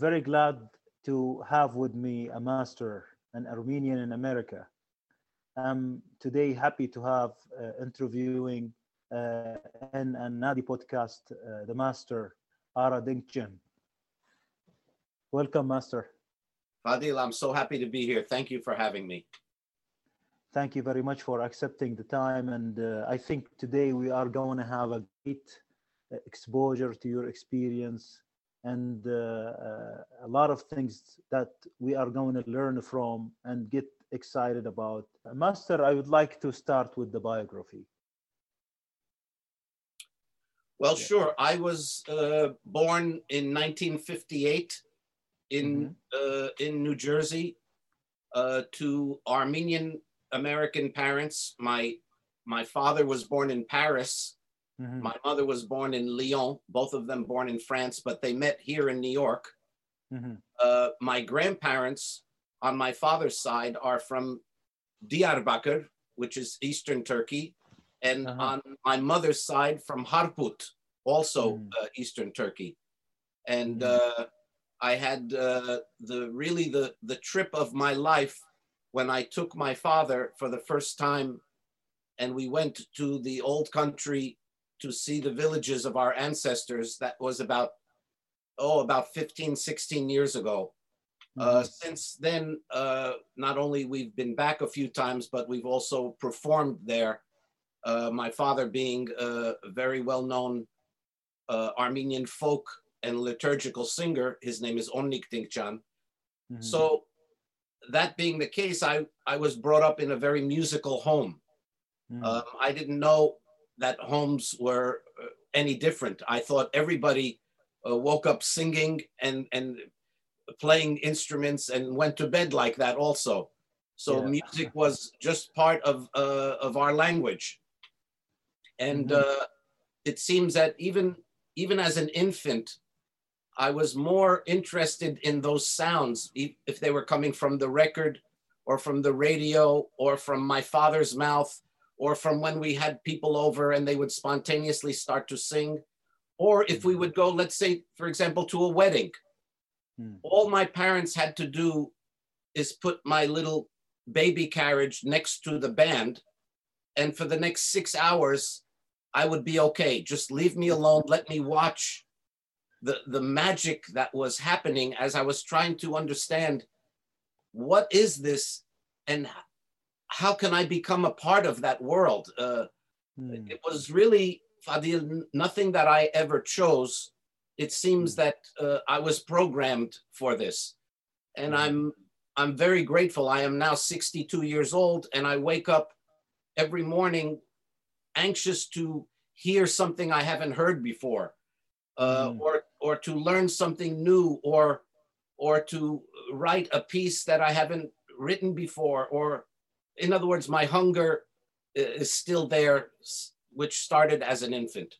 I'm very glad to have with me a master, an Armenian in America. I'm today happy to have uh, interviewing uh, in Nadi podcast, uh, the master, Ara Dinkjian. Welcome, master. Fadil, I'm so happy to be here. Thank you for having me. Thank you very much for accepting the time. And uh, I think today we are going to have a great uh, exposure to your experience and uh, uh, a lot of things that we are going to learn from and get excited about. Master, I would like to start with the biography. Well, yeah. sure. I was uh, born in 1958 in mm-hmm. uh, in New Jersey uh, to Armenian American parents. My my father was born in Paris. Mm-hmm. My mother was born in Lyon. Both of them born in France, but they met here in New York. Mm-hmm. Uh, my grandparents on my father's side are from Diyarbakir, which is eastern Turkey, and uh-huh. on my mother's side from Harput, also mm. uh, eastern Turkey. And mm. uh, I had uh, the really the the trip of my life when I took my father for the first time, and we went to the old country to see the villages of our ancestors. That was about oh about 15, 16 years ago. Uh, mm-hmm. since then, uh, not only we've been back a few times, but we've also performed there. Uh, my father being a very well-known uh, Armenian folk and liturgical singer. His name is Onnik Dinkjian. Mm-hmm. So that being the case, I, I was brought up in a very musical home. Mm-hmm. Um, I didn't know that homes were uh, any different. I thought everybody uh, woke up singing and, and playing instruments and went to bed like that also. So yeah. music was just part of, uh, of our language. And mm-hmm. uh, it seems that even, even as an infant, I was more interested in those sounds, if they were coming from the record or from the radio or from my father's mouth or from when we had people over and they would spontaneously start to sing. Or if we would go, let's say, for example, to a wedding, hmm. all my parents had to do is put my little baby carriage next to the band. And for the next six hours, I would be okay. Just leave me alone. Let me watch the, the magic that was happening as I was trying to understand what is this and how can I become a part of that world? Uh, mm. It was really, Fadil, nothing that I ever chose. It seems mm. that uh, I was programmed for this. And mm. I'm, I'm very grateful. I am now 62 years old and I wake up every morning anxious to hear something I haven't heard before uh, mm. or or to learn something new or or to write a piece that I haven't written before or in other words my hunger is still there which started as an infant.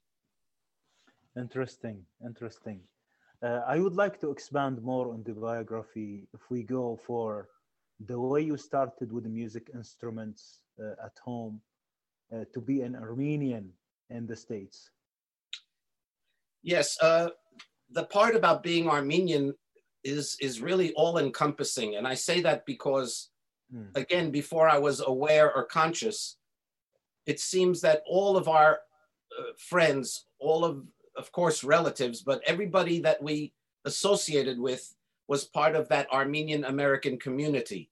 Interesting interesting. Uh, I would like to expand more on the biography. If we go for the way you started with the music instruments uh, at home uh, to be an Armenian in the States. Yes, uh, the part about being Armenian is is really all encompassing, and I say that because, hmm. again, before I was aware or conscious, it seems that all of our uh, friends, all of of course relatives, but everybody that we associated with was part of that Armenian American community.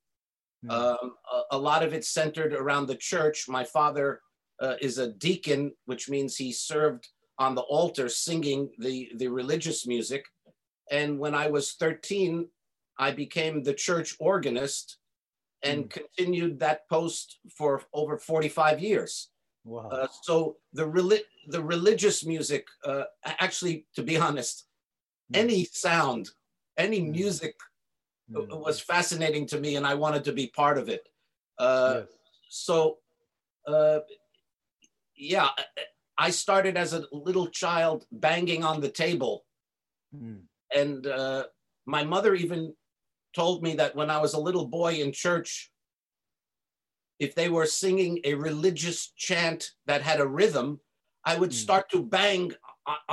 Hmm. Um, a, a, lot of it centered around the church. My father uh, is a deacon, which means he served on the altar singing the, the religious music. And when I was 13, I became the church organist and mm. continued that post for over 45 years. Wow. Uh, so the, reli- the religious music, uh, actually, to be honest, mm. any sound, any mm. music mm. was fascinating to me and I wanted to be part of it. Uh, yes. So, uh, yeah, I started as a little child banging on the table. Mm. And uh, my mother even told me that when I was a little boy in church, if they were singing a religious chant that had a rhythm, I would mm. start to bang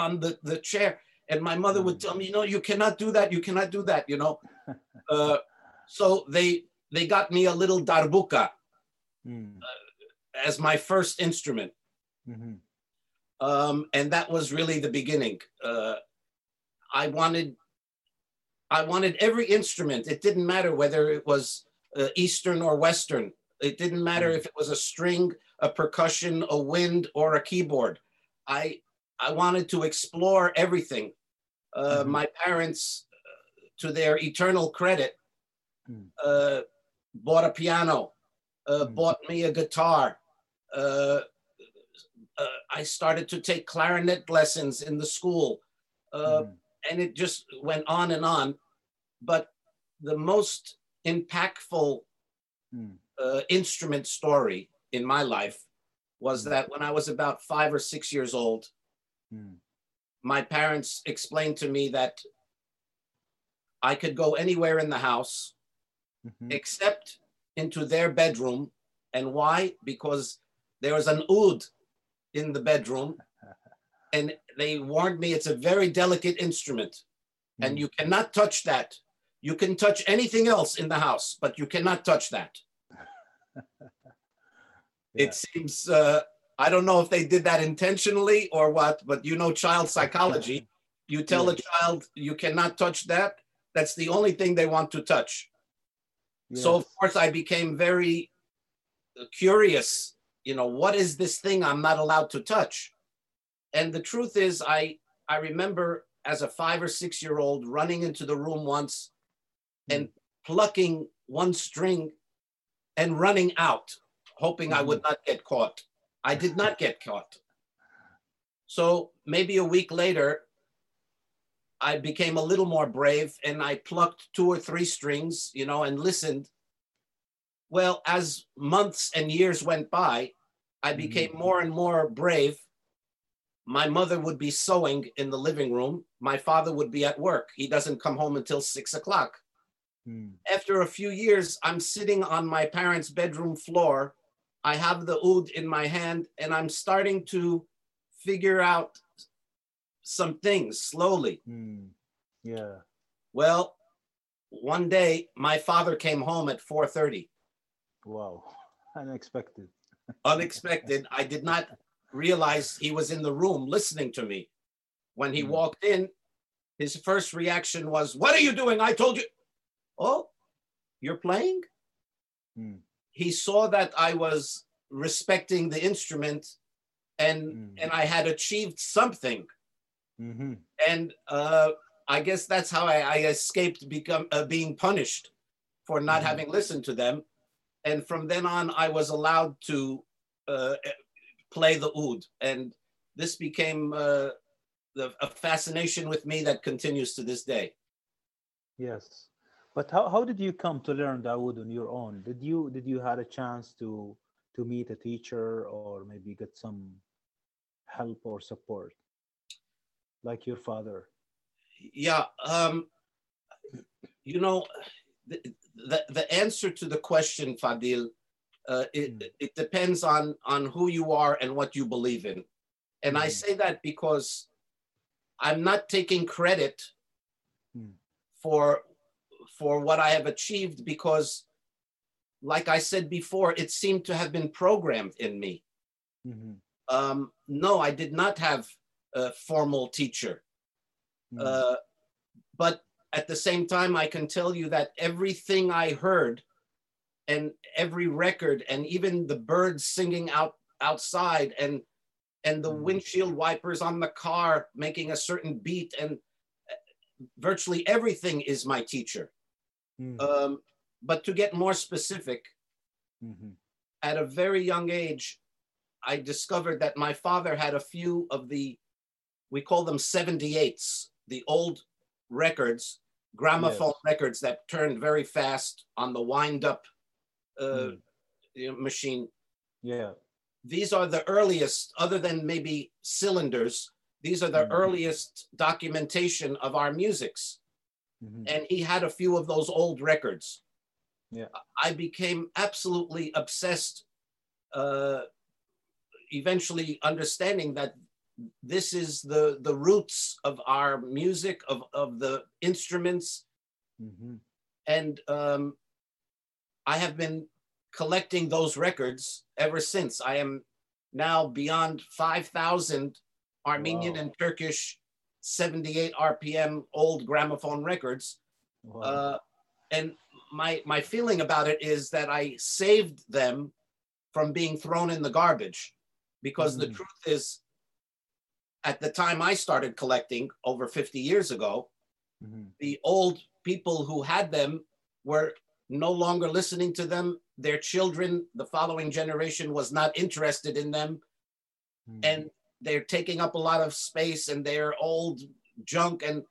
on the, the chair. And my mother would tell me, you know, you cannot do that. You cannot do that, you know. Uh, so they they got me a little darbuka Mm. as my first instrument. Mhm. um, and that was really the beginning. Uh, I wanted, I wanted every instrument. It didn't matter whether it was uh, Eastern or Western. It didn't matter Mm. if it was a string, a percussion, a wind, or a keyboard. I I wanted to explore everything. Uh, Mhm. My parents, uh, to their eternal credit, Mm. uh, bought a piano, uh, Mm. bought me a guitar. Uh, uh, I started to take clarinet lessons in the school, uh, Mhm. And it just went on and on. But the most impactful Mm. uh, instrument story in my life was Mm. that when I was about five or six years old, Mm. my parents explained to me that I could go anywhere in the house Mhm. except into their bedroom. And why? Because there was an oud in the bedroom. And they warned me it's a very delicate instrument and Mm. you cannot touch that. You can touch anything else in the house, but you cannot touch that. Yeah. It seems, uh, I don't know if they did that intentionally or what, but you know, child psychology. You tell a child you cannot touch that. That's the only thing they want to touch. So of course I became very curious. You know, what is this thing I'm not allowed to touch? And the truth is, I I remember as a five or six year old running into the room once hmm. and plucking one string and running out, hoping I would hmm. not get caught. I did not get caught. So maybe a week later, I became a little more brave and I plucked two or three strings, you know, and listened. Well, as months and years went by, I became hmm. more and more brave. My mother would be sewing in the living room. My father would be at work. He doesn't come home until six o'clock. Mm. After a few years, I'm sitting on my parents' bedroom floor. I have the oud in my hand and I'm starting to figure out some things slowly. Mm. Yeah. Well, one day my father came home at 4:30. Wow. Unexpected. Unexpected. I did not realize he was in the room listening to me. When he Hmm. walked in, his first reaction was, "What are you doing? I told you." Oh, you're playing? Mm. He saw that I was respecting the instrument and Mm. and I had achieved something. hmm and uh, I guess that's how I, I escaped become uh, being punished for not Mhm. having listened to them. And from then on, I was allowed to uh, play the oud, and this became uh, the, a fascination with me that continues to this day. Yes. But how, how did you come to learn the oud on your own? Did you did you had a chance to to meet a teacher or maybe get some help or support like your father? Yeah, um, you know, the, the the answer to the question, Fadil, uh, it, Mm. it depends on on who you are and what you believe in, and I Mhm. say that because I'm not taking credit Mm. for for what I have achieved because, like I said before, it seemed to have been programmed in me. Mhm. Um, no, I did not have a formal teacher. Mm. Uh, but at the same time, I can tell you that everything I heard and every record and even the birds singing out outside and and the Mm. windshield wipers on the car making a certain beat and uh, virtually everything is my teacher. Mm. Um, but to get more specific, Mhm. at a very young age, I discovered that my father had a few of the, we call them 78s, the old records, gramophone Yes. records that turned very fast on the wind up uh, Mm. machine. Yeah. These are the earliest, other than maybe cylinders, these are the Mm. earliest documentation of our musics. Mhm. And he had a few of those old records. Yeah. I became absolutely obsessed, uh, eventually understanding that this is the the roots of our music of of the instruments Mhm. and um, I have been collecting those records ever since. I am now beyond 5,000 Armenian Wow. and Turkish 78 RPM old gramophone records. Wow. Uh, and my, my feeling about it is that I saved them from being thrown in the garbage because the Mhm. truth is, at the time I started collecting over 50 years ago, Mhm. the old people who had them were no longer listening to them. Their children, the following generation, was not interested in them, Mhm. and they're taking up a lot of space and they're old junk. and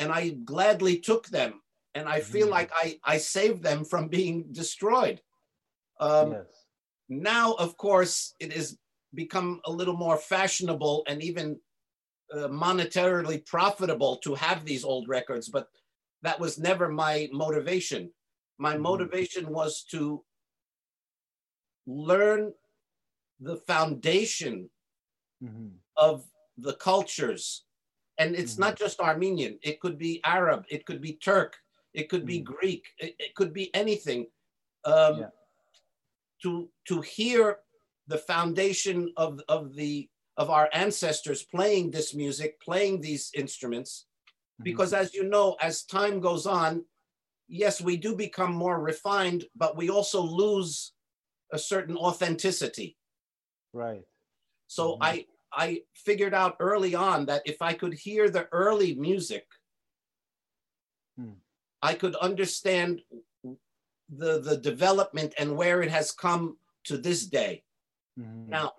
And I gladly took them, and I feel Mhm. like I I saved them from being destroyed. Um, yes. now of course it has become a little more fashionable and even uh, monetarily profitable to have these old records but that was never my motivation my Mhm. motivation was to learn the foundation Mhm. of the cultures and it's Mhm. not just armenian it could be arab it could be turk it could be Mhm. greek it, it could be anything um, Yeah. to to hear the foundation of of the of our ancestors playing this music playing these instruments Mhm. because as you know as time goes on yes we do become more refined but we also lose a certain authenticity right. so Mhm. I I figured out early on that if I could hear the early music, Hmm. I could understand the the development and where it has come to this day. Mhm. Now,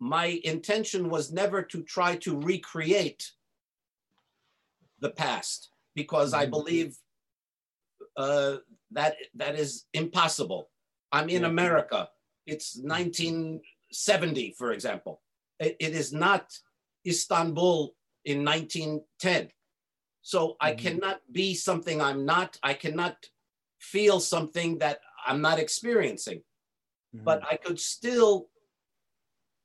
my intention was never to try to recreate the past because I Mhm. believe uh, that that is impossible. I'm in Yeah. America. It's 1970, for example. It- it is not Istanbul in 1910. So I Mhm. cannot be something I'm not. I cannot feel something that I'm not experiencing Mhm. but I could still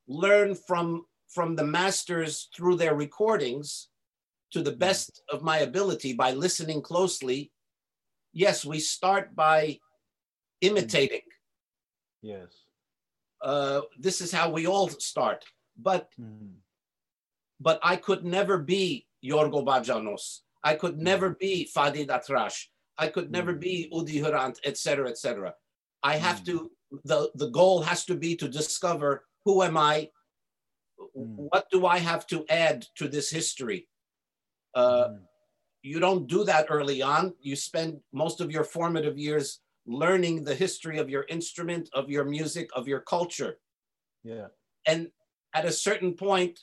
learn from from the masters through their recordings to the best of my ability by listening closely. Yes, we start by imitating. yes. Uh, this is how we all start. But Mhm. but I could never be Yorgo Bacanos. I could never be Farid Atrash. I could never Mm. be Udi Hrant, etc., etc. I have Mm. to. the The goal has to be to discover who am I. Mm. What do I have to add to this history? Uh, Mhm. You don't do that early on. You spend most of your formative years learning the history of your instrument, of your music, of your culture yeah. and at a certain point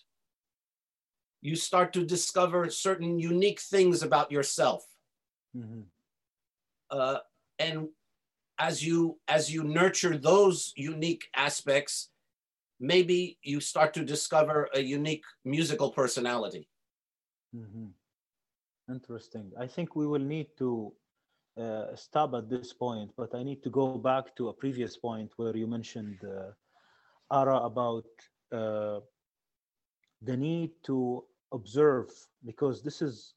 you start to discover certain unique things about yourself Mm-hmm. uh, and as you as you nurture those unique aspects maybe you start to discover a unique musical personality Mhm. Interesting. I think we will need to uh, stop at this point, but I need to go back to a previous point where you mentioned, uh, Ara, about uh, the need to observe, because this is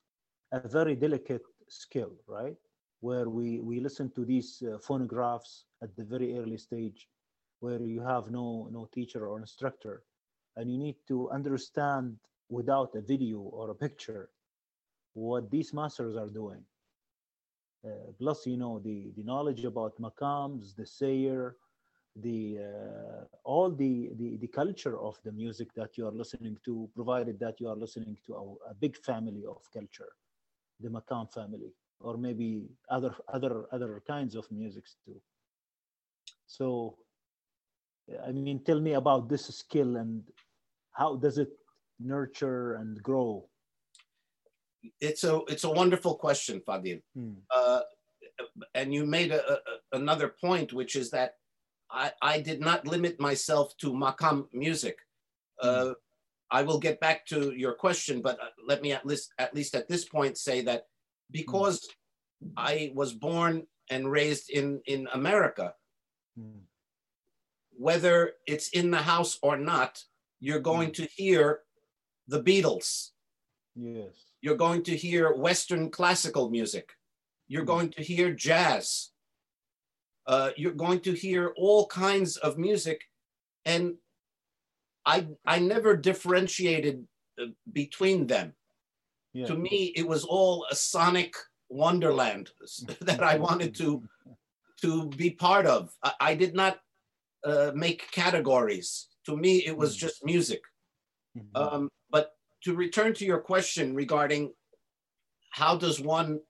a very delicate skill, right? Where we, we listen to these uh, phonographs at the very early stage, where you have no, no teacher or instructor, and you need to understand without a video or a picture what these masters are doing. Uh, plus, you know, the, the knowledge about makams, the seyir, the uh, all the, the the culture of the music that you are listening to, provided that you are listening to a, a big family of culture, the makam family, or maybe other other other kinds of musics too. So, I mean, tell me about this skill and how does it nurture and grow? It's a it's a wonderful question fadil Hmm. uh, and you made a, a, another point which is that I, I did not limit myself to makam music uh, I will get back to your question, but uh, let me at least at least at this point say that because I was born and raised in in America, Hmm. whether it's in the house or not, you're going to hear the Beatles. Yes. You're going to hear Western classical music. You're Mm. going to hear jazz. Uh, you're going to hear all kinds of music. And I, I never differentiated uh, between them. Yeah. To me, it was all a sonic wonderland that I wanted to, to be part of. I, I did not uh, make categories. To me, it was Mm. just music. Mhm. Um, to return to your question regarding how does one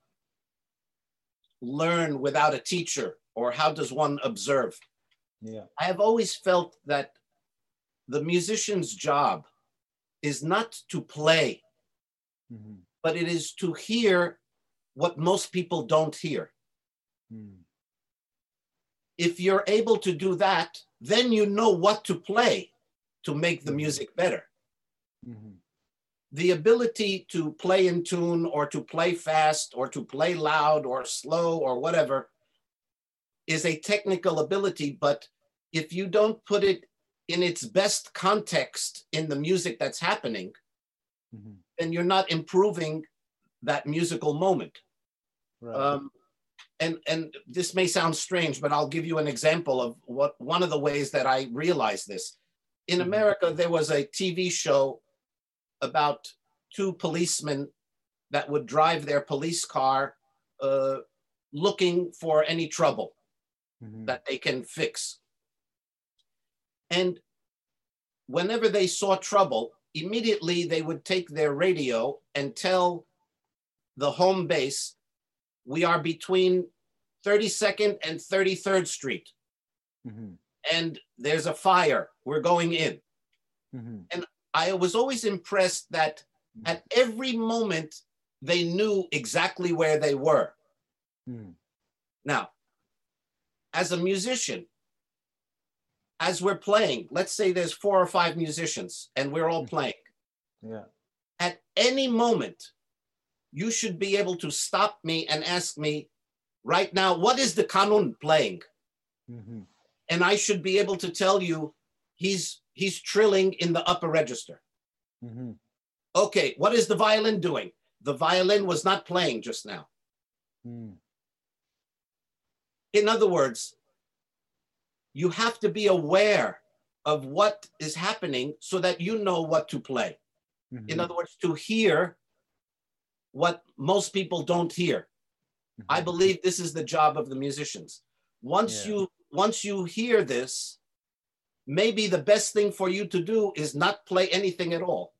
learn without a teacher or how does one observe? yeah. I have always felt that the musician's job is not to play, Mhm. but it is to hear what most people don't hear. Mm. If you're able to do that, then you know what to play to make the music better. Mhm. The ability to play in tune or to play fast or to play loud or slow or whatever is a technical ability but if you don't put it in its best context in the music that's happening Mhm. then you're not improving that musical moment Right. um, and and this may sound strange but i'll give you an example of what one of the ways that i realized this in Mhm. america there was a tv show about two policemen that would drive their police car uh, looking for any trouble Mhm. that they can fix and whenever they saw trouble immediately they would take their radio and tell the home base we are between 32nd and 33rd street Mhm. and there's a fire we're going in Mhm. I was always impressed that at every moment they knew exactly where they were Mhm. now as a musician as we're playing let's say there's four or five musicians and we're all playing Yeah. at any moment, you should be able to stop me and ask me right now, what is the kanun playing? Mhm. And I should be able to tell you he's he's trilling in the upper register. Mhm. Okay, what is the violin doing? The violin was not playing just now. Mm. In other words, you have to be aware of what is happening so that you know what to play. In Mhm. other words, to hear what most people don't hear. I Mhm. believe this is the job of the musicians. Once Yeah. you once you hear this, maybe the best thing for you to do is not play anything at all.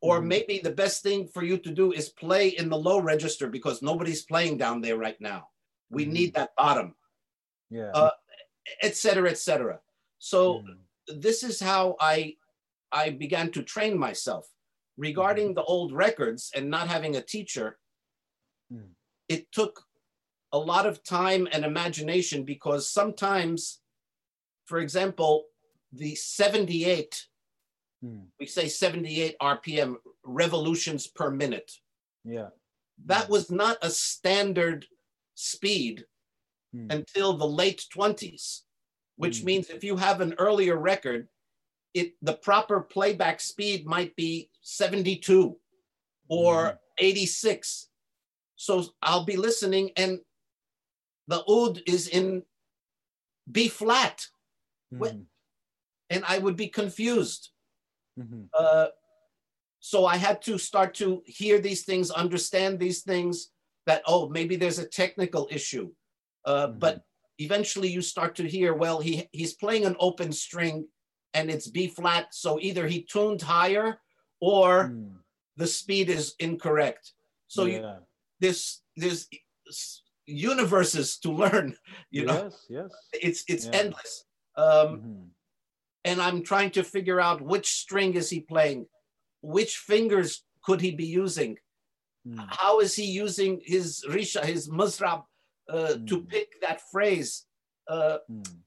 Or Mhm. maybe the best thing for you to do is play in the low register because nobody's playing down there right now. We Mhm. need that bottom, Yeah. uh, et cetera, et cetera. So Mhm. this is how I I began to train myself regarding the old records and not having a teacher. Mm. It took a lot of time and imagination because sometimes, for example, the 78, Mm. we say 78 RPM revolutions per minute. Yeah. That Mm. was not a standard speed Mm. until the late 20s, which Mm. means if you have an earlier record, it the proper playback speed might be 72 or Mhm. 86. So I'll be listening and the oud is in B flat Wait. And I would be confused. Mhm. Uh, so I had to start to hear these things, understand these things that, oh, maybe there's a technical issue. Uh, Mhm. But eventually you start to hear, well, he, he's playing an open string and it's B flat. So either he tuned higher or Mm. the speed is incorrect. So you, yeah. there's, there's universes to learn, you know, yes. Yes. it's, it's Yeah. endless. Um, Mhm. And I'm trying to figure out which string is he playing, which fingers could he be using, Mm. how is he using his risha, his mizrab, uh, to Mm. pick that phrase. Uh, Mm.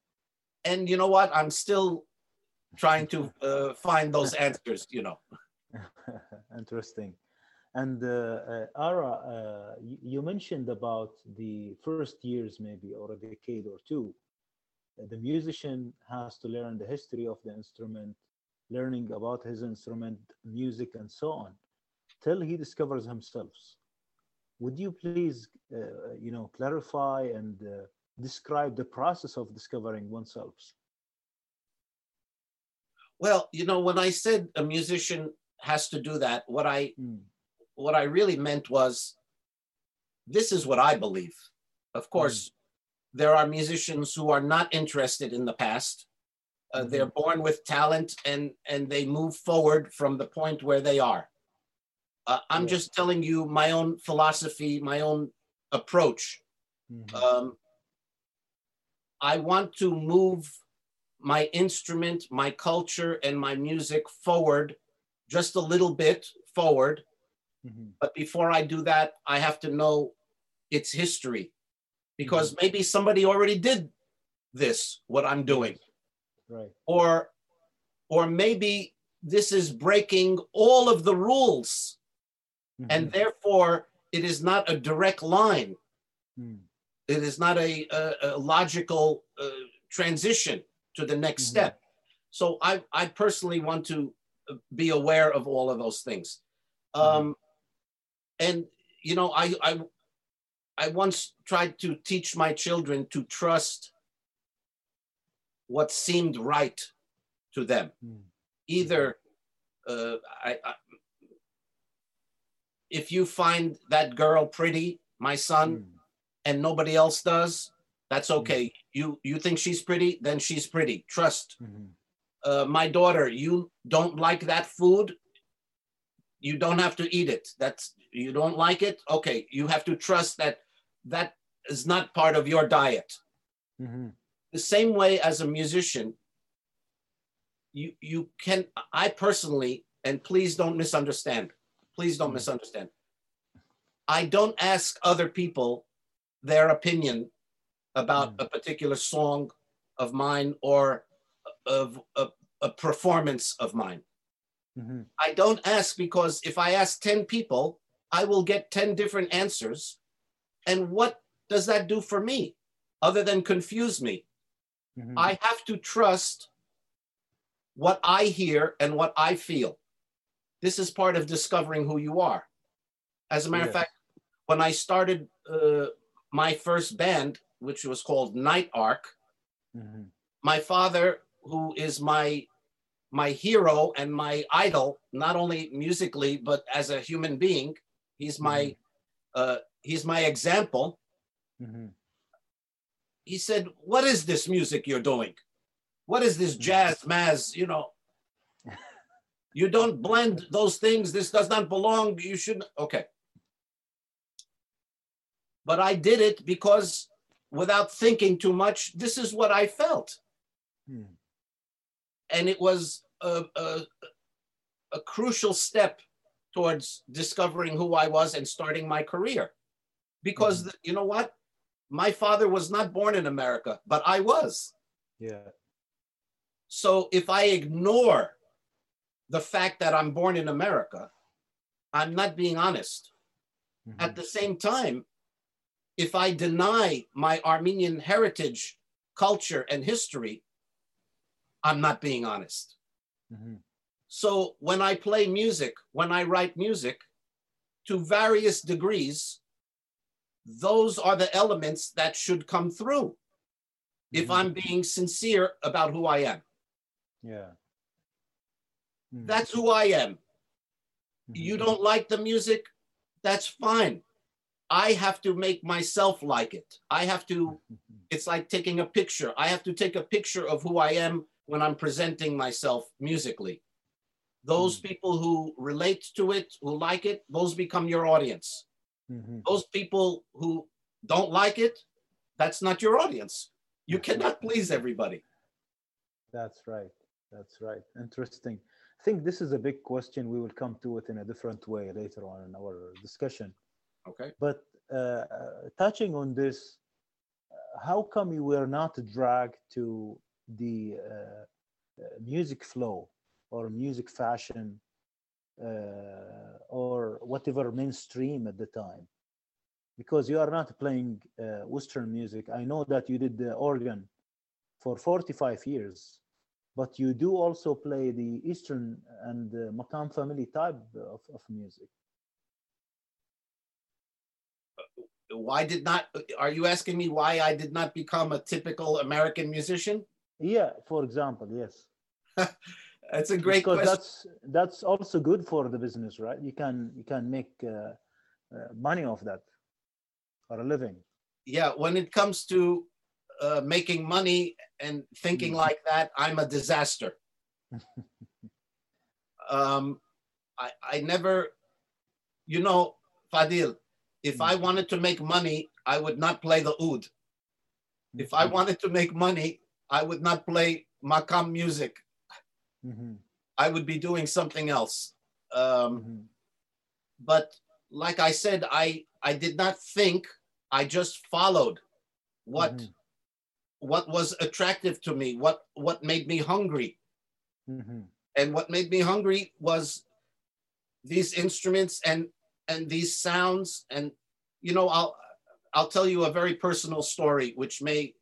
and you know what? I'm still trying to uh, find those answers. You know. Interesting. And uh, uh, Ara, uh, you, you mentioned about the first years, maybe, or a decade or two. The musician has to learn the history of the instrument, learning about his instrument, music, and so on, till he discovers himself. Would you please, uh, you know, clarify and uh, describe the process of discovering oneself? Well, you know, when I said a musician has to do that, what I mm. what I really meant was this is what I believe. Of course, mm. There are musicians who are not interested in the past. Uh, mm-hmm. They're born with talent and and they move forward from the point where they are. Uh, I'm just telling you my own philosophy, my own approach. Mm-hmm. Um, I want to move my instrument, my culture, and my music forward just a little bit forward. Mm-hmm. But before I do that, I have to know its history because mm-hmm. maybe somebody already did this, what I'm doing. Right. Or or maybe this is breaking all of the rules mm-hmm. and therefore it is not a direct line. Mm. It is not a, a, a logical uh, transition to the next mm-hmm. step. So I, I personally want to be aware of all of those things. Mm-hmm. Um, and you know, I, I I once tried to teach my children to trust what seemed right to them. Mm. Either uh, I, I, if you find that girl pretty, my son, mm. and nobody else does, that's hmm. okay. Mm. You you think she's pretty, then she's pretty. Trust. Mm-hmm. Uh, my daughter, you don't like that food. You don't have to eat it. That's you don't like it. Okay, you have to trust that that is not part of your diet. Mm-hmm. The same way as a musician, you you can. I personally, and please don't misunderstand. Please don't mm-hmm. misunderstand. I don't ask other people their opinion about mm. a particular song of mine or of a, a performance of mine. Mm-hmm. I don't ask because if I ask 10 people, I will get 10 different answers. And what does that do for me other than confuse me? Mm-hmm. I have to trust what I hear and what I feel. This is part of discovering who you are. As a matter of fact, when I started uh, my first band, which was called Night Ark, mm-hmm. my father, who is my my hero and my idol, not only musically but as a human being, he's my mm-hmm. uh, he's my example. Mm-hmm. He said, "What is this music you're doing? What is this mm-hmm. jazz, maz? You know, you don't blend those things. This does not belong. You should okay." But I did it because without thinking too much, this is what I felt. Hmm. And it was a, a, a, crucial step towards discovering who I was and starting my career. Because hmm. the, you know what? My father was not born in America, but I was. Yeah. So if I ignore the fact that I'm born in America, I'm not being honest. Mm-hmm. At the same time, if I deny my Armenian heritage, culture, and history, I'm not being honest. Mm-hmm. So when I play music, when I write music, to various degrees, those are the elements that should come through mm-hmm. if I'm being sincere about who I am. Yeah. Mm-hmm. That's who I am. Mm-hmm. You don't like the music, that's fine. I have to make myself like it. I have to, it's like taking a picture. I have to take a picture of who I am when I'm presenting myself musically. Those mm-hmm. people who relate to it, who like it, those become your audience. Mm-hmm. Those people who don't like it, that's not your audience. You cannot please everybody. That's right. That's right. Interesting. I think this is a big question. We will come to it in a different way later on in our discussion. Okay. But uh, touching on this, how come you were not dragged to the uh, uh, music flow or music fashion uh, or whatever mainstream at the time? Because you are not playing uh, Western music. I know that you did the organ for 45 years but you do also play the Eastern and the Makam family type of, of music. Why did not, are you asking me why I did not become a typical American musician? Yeah, for example, yes. that's a great because question. that's that's also good for the business, right? You can you can make uh, uh, money off that or a living. Yeah, when it comes to uh, making money and thinking Mm. like that, I'm a disaster. um, I, I never, you know, Fadil, if I Mm. wanted to make money, I would not play the oud. If I Mhm, wanted to make money, I would not play makam music. mhm, I would be doing something else. Um, mhm, but like I said, I I did not think. I just followed what Mhm. what was attractive to me, what what made me hungry, mhm, and what made me hungry was these instruments and and these sounds. And you know, I'll I'll tell you a very personal story, which may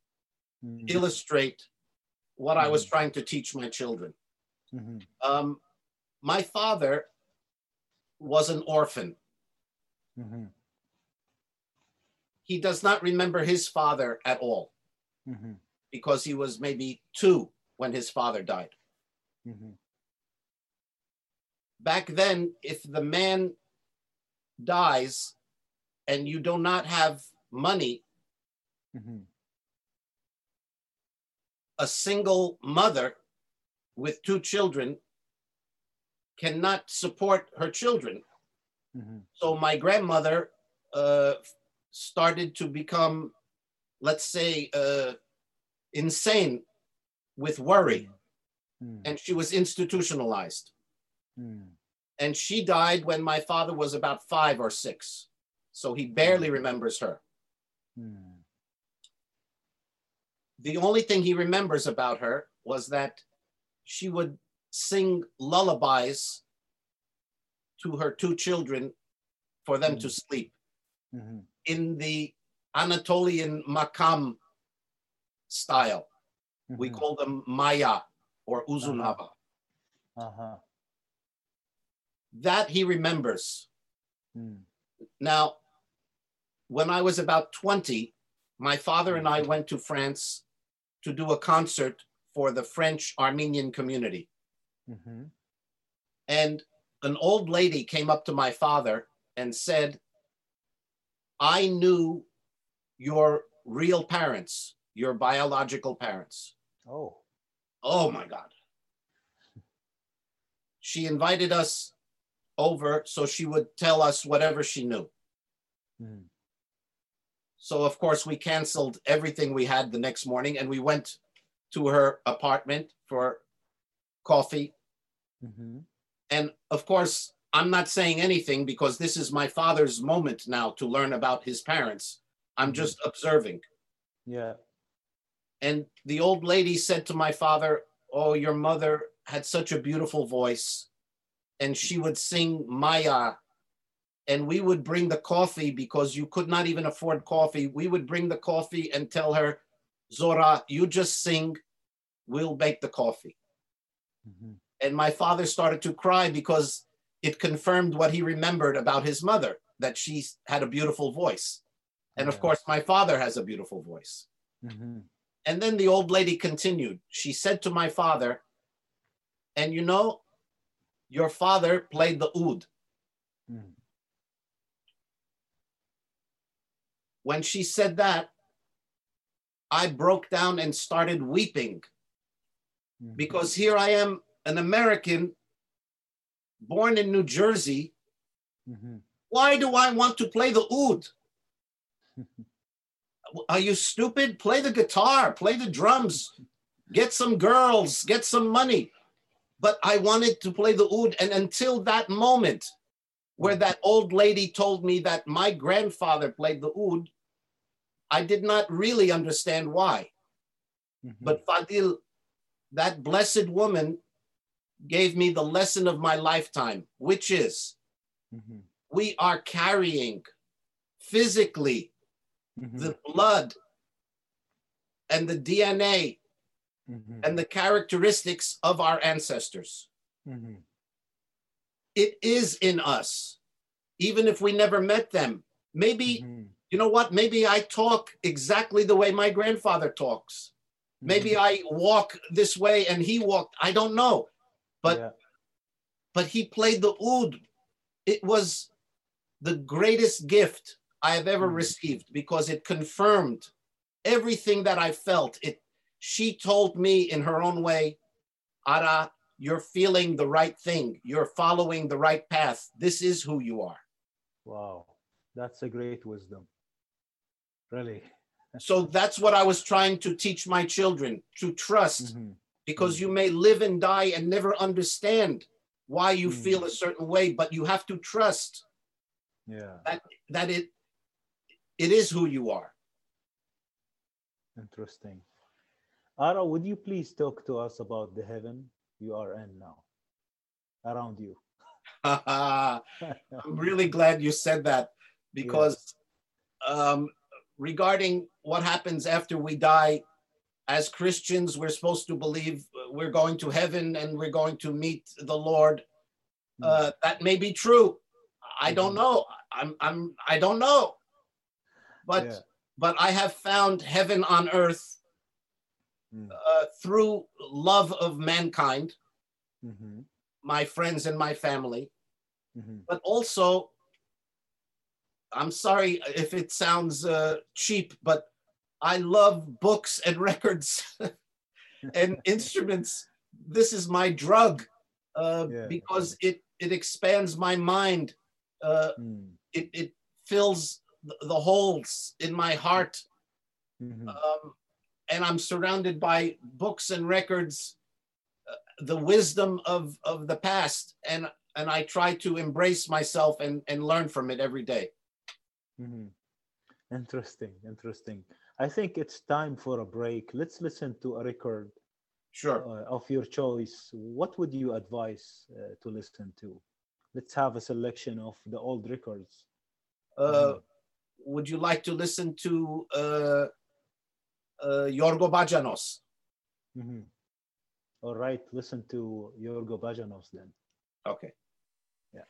mhm, illustrate what I was Mhm. trying to teach my children. mhm, Um, my father was an orphan. mhm, He does not remember his father at all mhm, because he was maybe two when his father died. Back then, if the man dies and you do not have money, mhm, a single mother with two children cannot support her children. mhm, So my grandmother uh, started to become, let's say, uh, insane with worry, mhm, and she was institutionalized. mhm, And she died when my father was about five or six. So he barely remembers her. mhm, The only thing he remembers about her was that she would sing lullabies to her two children for them to sleep mhm, in the Anatolian makam style. We mhm. call them maya or uzunaba. Uh-huh. That he remembers. Mm, Now, when I was about 20, my father and I went to France to do a concert for the French Armenian community. mhm, And an old lady came up to my father and said, I knew your real parents, your biological parents. Oh. Oh my God. She invited us over so she would tell us whatever she knew. mm, So, of course, we canceled everything we had the next morning and we went to her apartment for coffee. mhm, And of course, I'm not saying anything because this is my father's moment now to learn about his parents. I'm Mhm. just observing. Yeah. And the old lady said to my father, Oh, your mother had such a beautiful voice. And she would sing Maya. And we would bring the coffee because you could not even afford coffee. We would bring the coffee and tell her, Zora, you just sing, we'll make the coffee. mhm, And my father started to cry because it confirmed what he remembered about his mother, that she had a beautiful voice. And of Yeah. course, my father has a beautiful voice. mhm, And then the old lady continued. She said to my father, And you know, your father played the oud. mm, When she said that, I broke down and started weeping mhm, because here I am, an American born in New Jersey. mhm, Why do I want to play the oud? Are you stupid? Play the guitar, play the drums, get some girls, get some money. But I wanted to play the oud. And until that moment where that old lady told me that my grandfather played the oud, I did not really understand why. mhm, But Fadil, that blessed woman gave me the lesson of my lifetime, which is mhm, we are carrying physically mhm, the blood and the DNA Mhm. and the characteristics of our ancestors. It is in us, even if we never met them. Maybe, Mhm. you know what? Maybe I talk exactly the way my grandfather talks. Maybe Mhm. I walk this way and he walked. I don't know. but- Yeah. But he played the oud. It was the greatest gift I have ever Mhm. received because it confirmed everything that I felt. It she told me in her own way, Ara, you're feeling the right thing. You're following the right path. This is who you are. Wow, that's a great wisdom. Really. So that's what I was trying to teach my children to trust Mhm. because you may live and die and never understand why you Mm. feel a certain way, but you have to trust Yeah, that it it is who you are. interesting. Ara, would you please talk to us about the heaven you are in now, around you? I'm really glad you said that because um, regarding what happens after we die, as Christians, we're supposed to believe we're going to heaven and we're going to meet the Lord. Uh, that may be true. I don't Mhm. know. I'm I'm I don't know. But Yeah. but I have found heaven on earth Mm. uh, through love of mankind, Mhm. my friends and my family. Mhm. but also i'm sorry if it sounds uh, cheap but i love books and records and instruments this is my drug uh, Yeah. because it it expands my mind uh, Mm. it, it fills the holes in my heart Mhm. um, and i'm surrounded by books and records uh, the wisdom of of the past and and i try to embrace myself and and learn from it every day Mhm. Interesting, interesting. I think it's time for a break. Let's listen to a record sure uh, of your choice. What would you advise uh, to listen to? Let's have a selection of the old records. uh, would you like to listen to uh, Yorgo Bacanos? Mhm. All right, listen to Yorgo Bacanos then. Okay. Yeah.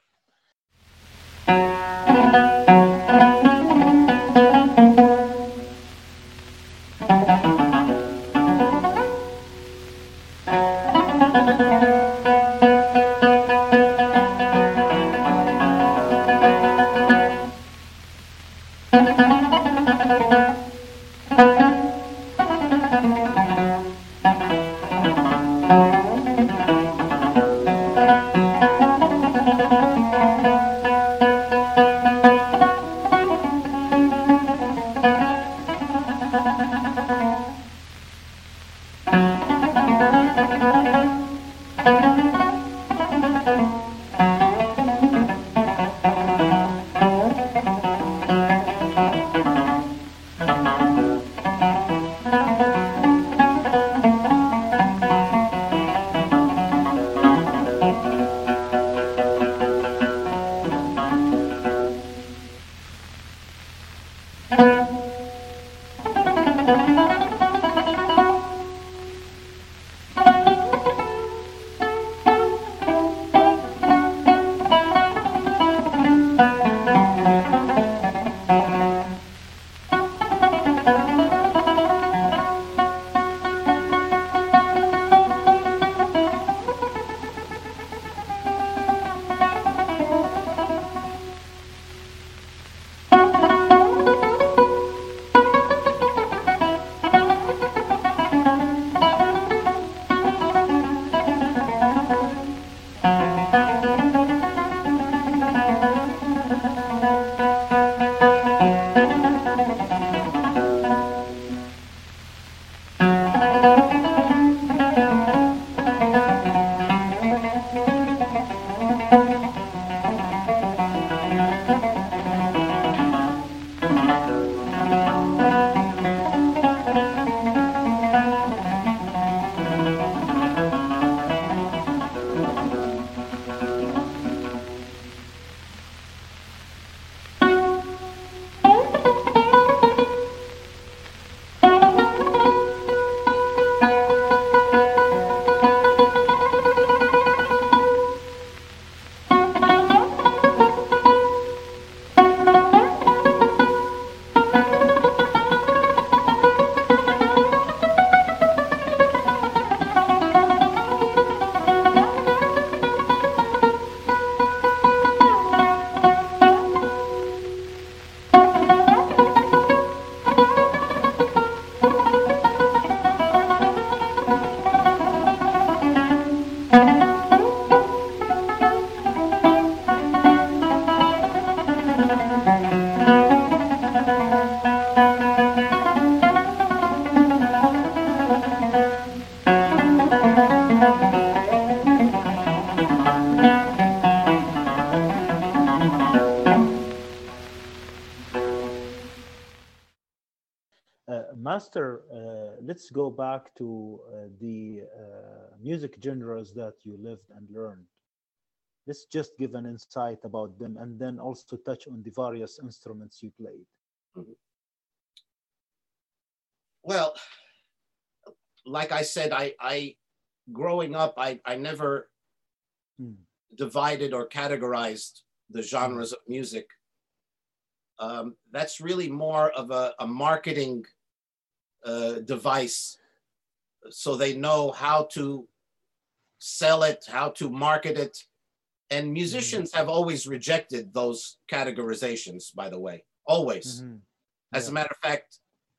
Let's go back to uh, the uh, music genres that you lived and learned. Let's just give an insight about them and then also touch on the various instruments you played. Mm-hmm. Well, like I said, I, I growing up, I, I never hmm. divided or categorized the genres of music. Um, that's really more of a, a marketing uh, device so they know how to sell it, how to market it. And musicians have always rejected those categorizations, by the way, always. Mm-hmm. As a matter of fact,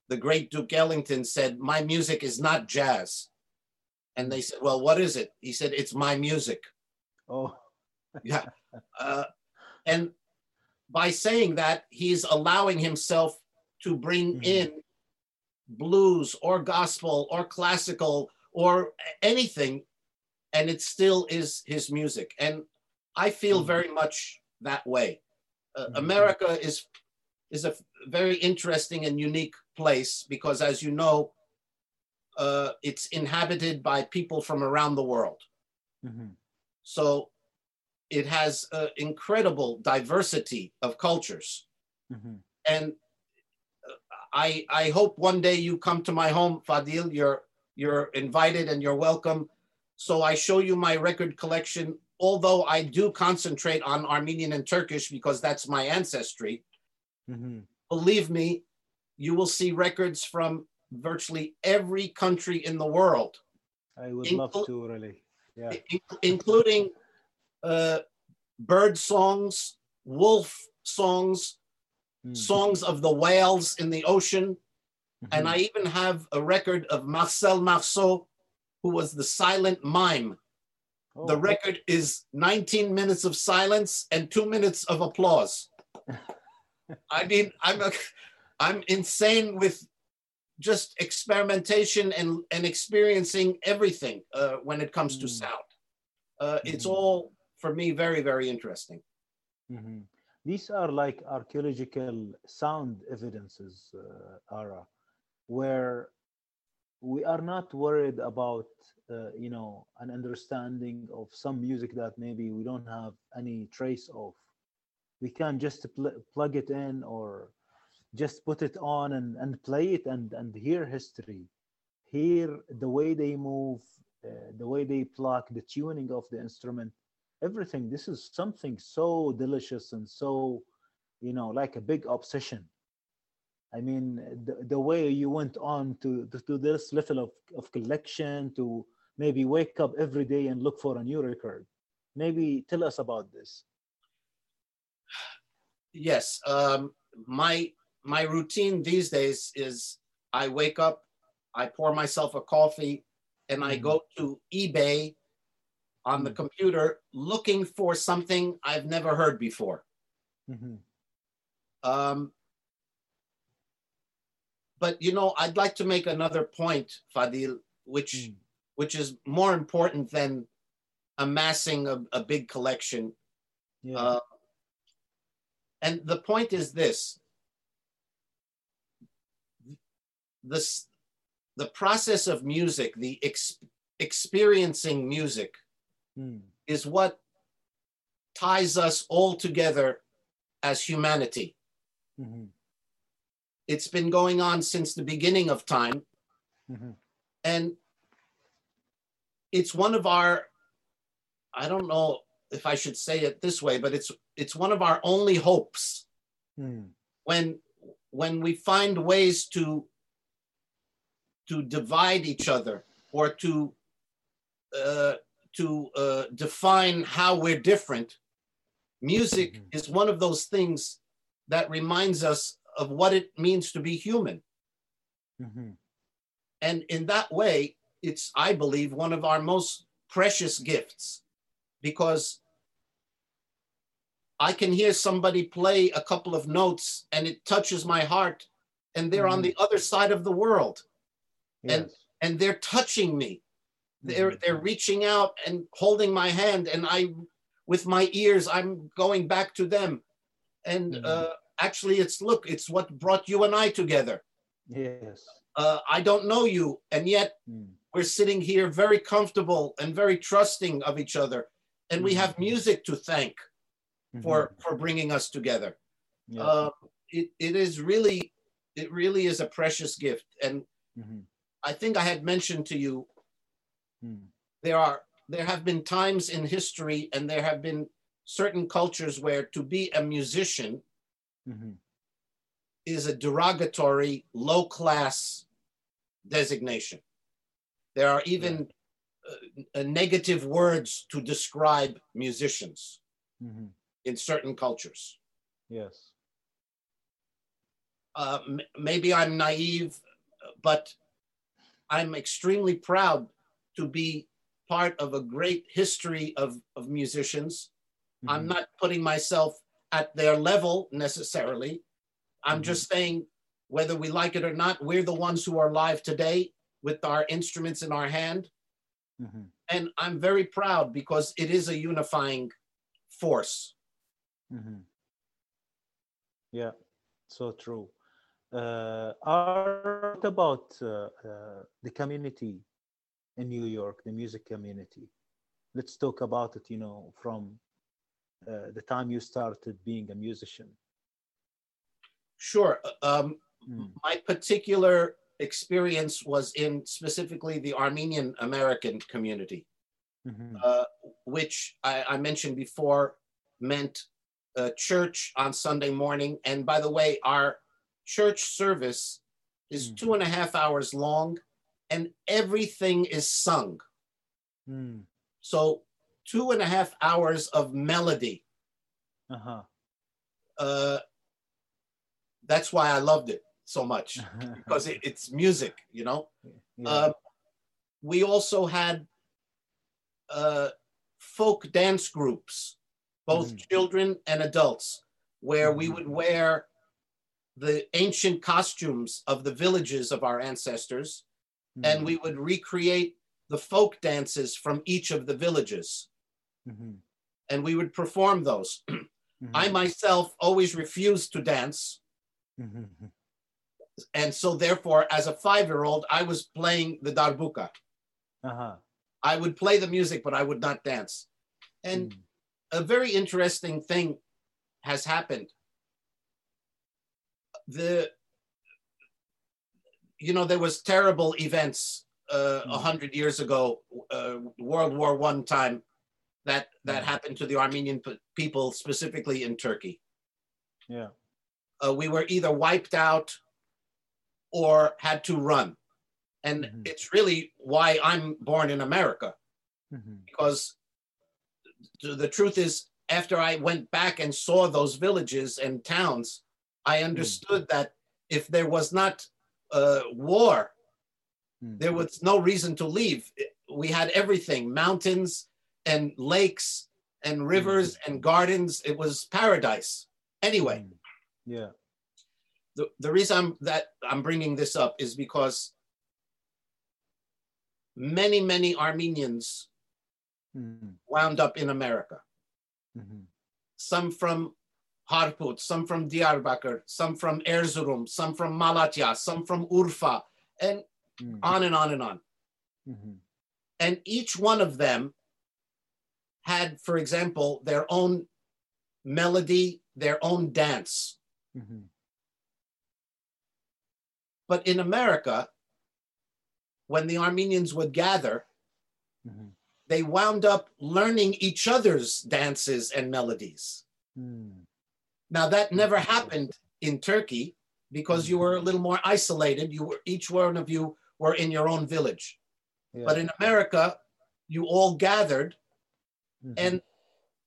the great Duke Ellington said, My music is not jazz. And they said, Well, what is it? He said, It's my music. Oh. yeah. Uh, and by saying that, he's allowing himself to bring mm-hmm. in blues or gospel or classical or anything, and it still is his music. And I feel mm-hmm. very much that way. Uh, mm-hmm. America is is a very interesting and unique place because, as you know, uh, it's inhabited by people from around the world. Mm-hmm. So it has an incredible diversity of cultures. Mm-hmm. And I, I hope one day you come to my home, Fadil. You're, you're invited and you're welcome. So I show you my record collection, although I do concentrate on Armenian and Turkish because that's my ancestry. Mm-hmm. Believe me, you will see records from virtually every country in the world. I would love to, really. Yeah. including uh, bird songs, wolf songs, mm. songs of the whales in the ocean. Mm-hmm. And I even have a record of Marcel Marceau, who was the silent mime. Oh. The record is 19 minutes of silence and two minutes of applause. I mean, I'm a, I'm insane with just experimentation and, and experiencing everything uh, when it comes mm. to sound. Uh, mm-hmm. It's all for me very very interesting. Mm-hmm. These are like archaeological sound evidences, uh, Ara, where we are not worried about uh, you know an understanding of some music that maybe we don't have any trace of. We can just pl- plug it in or just put it on and, and play it and, and hear history hear the way they move uh, the way they pluck the tuning of the instrument everything. This is something so delicious and so you know like a big obsession. I mean the, the way you went on to, to, to this level of, of collection to maybe wake up every day and look for a new record. Maybe tell us about this. Yes um, my my routine these days is i wake up i pour myself a coffee and i mm-hmm. go to ebay on the mm-hmm. computer looking for something i've never heard before mm-hmm. um, but you know i'd like to make another point fadil which mm. which is more important than amassing a, a big collection yeah. uh, and the point is this this the process of music the ex, experiencing music mm. is what ties us all together as humanity mm-hmm. it's been going on since the beginning of time mm-hmm. and it's one of our i don't know if I should say it this way, but it's it's one of our only hopes hmm. when when we find ways to to divide each other or to uh, to uh, define how we're different. Music mm-hmm. is one of those things that reminds us of what it means to be human. Mm-hmm. And in that way, it's, I believe, one of our most precious gifts because I can hear somebody play a couple of notes and it touches my heart and they're mm-hmm. on the other side of the world yes. and and they're touching me they're mm-hmm. they're reaching out and holding my hand and I with my ears I'm going back to them and mm-hmm. uh, actually it's look it's what brought you and I together yes Uh, I don't know you, and yet Mm. we're sitting here very comfortable and very trusting of each other, and we Mhm. have music to thank Mhm. for for bringing us together. yeah. Uh, it, it is really it really is a precious gift, and Mhm. I think I had mentioned to you Mm. there are there have been times in history, and there have been certain cultures where to be a musician Mhm. is a derogatory, low class designation. There are even uh, uh, negative words to describe musicians Mhm. in certain cultures. yes Uh, m- maybe I'm naive, but I'm extremely proud to be part of a great history of, of musicians. I'm Mhm. not putting myself at their level necessarily. I'm Mhm. just saying, whether we like it or not, we're the ones who are live today with our instruments in our hand. Mhm. And I'm very proud because it is a unifying force. Mhm. Yeah, so true. Uh, what about uh, uh, the community in New York, the music community? Let's talk about it, you know, from uh, the time you started being a musician. Sure. Um, Mm. my particular experience was in specifically the Armenian American community, Mhm. uh, which I, I mentioned before meant a church on Sunday morning. And by the way, our church service is Mm. two and a half hours long and everything is sung. Mm. So, two and a half hours of melody. Uh-huh. Uh, that's why I loved it so much because it, it's music, you know? yeah. Uh, we also had uh, folk dance groups, both Mhm. children and adults, where we Mhm. would wear the ancient costumes of the villages of our ancestors, and Mhm. we would recreate the folk dances from each of the villages, Mhm. and we would perform those. I Mhm. myself always refused to dance. Mhm. And so, therefore, as a five year old, I was playing the darbuka. Uh-huh. I would play the music, but I would not dance. And Mm. a very interesting thing has happened. The you know there was terrible events uh, a Mm. hundred years ago, uh, World War One time, that that Mm. happened to the Armenian p- people specifically in Turkey. Yeah. Uh, we were either wiped out or had to run, and Mhm. it's really why I'm born in America Mhm. because th- the truth is after i went back and saw those villages and towns i understood that if there was not uh, war Mm. there was no reason to leave we had everything mountains and lakes and rivers and gardens it was paradise anyway Mm. Yeah. the, the reason I'm, that i'm bringing this up is because many many armenians wound up in america Mhm. some from Harput, some from Diyarbakir, some from Erzurum, some from Malatya, some from Urfa, and Mm. on and on and on. Mhm. And each one of them had, for example, their own melody, their own dance. Mhm. But in America, when the Armenians would gather, Mhm. they wound up learning each other's dances and melodies. Mm. Now that never happened in Turkey because you were a little more isolated. You were each one of you were in your own village. Yeah. But in America, you all gathered Mhm. and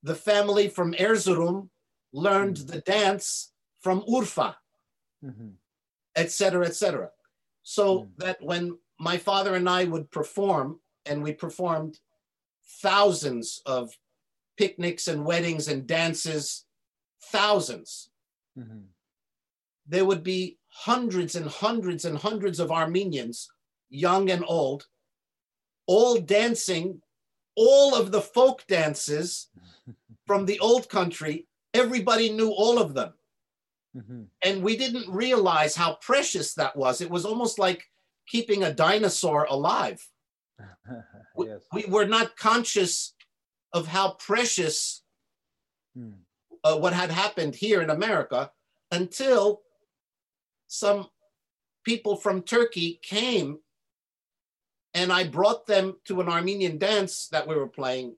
the family from Erzurum learned the dance from Urfa, etc., etc. So Mm. that when my father and I would perform, and we performed thousands of picnics and weddings and dances, thousands, Mhm. there would be hundreds and hundreds and hundreds of Armenians, young and old, all dancing all of the folk dances from the old country. Everybody knew all of them. Mhm. And we didn't realize how precious that was. It was almost like keeping a dinosaur alive. We, yes. we were not conscious of how precious Mm. Uh, what had happened here in America until some people from Turkey came and I brought them to an Armenian dance that we were playing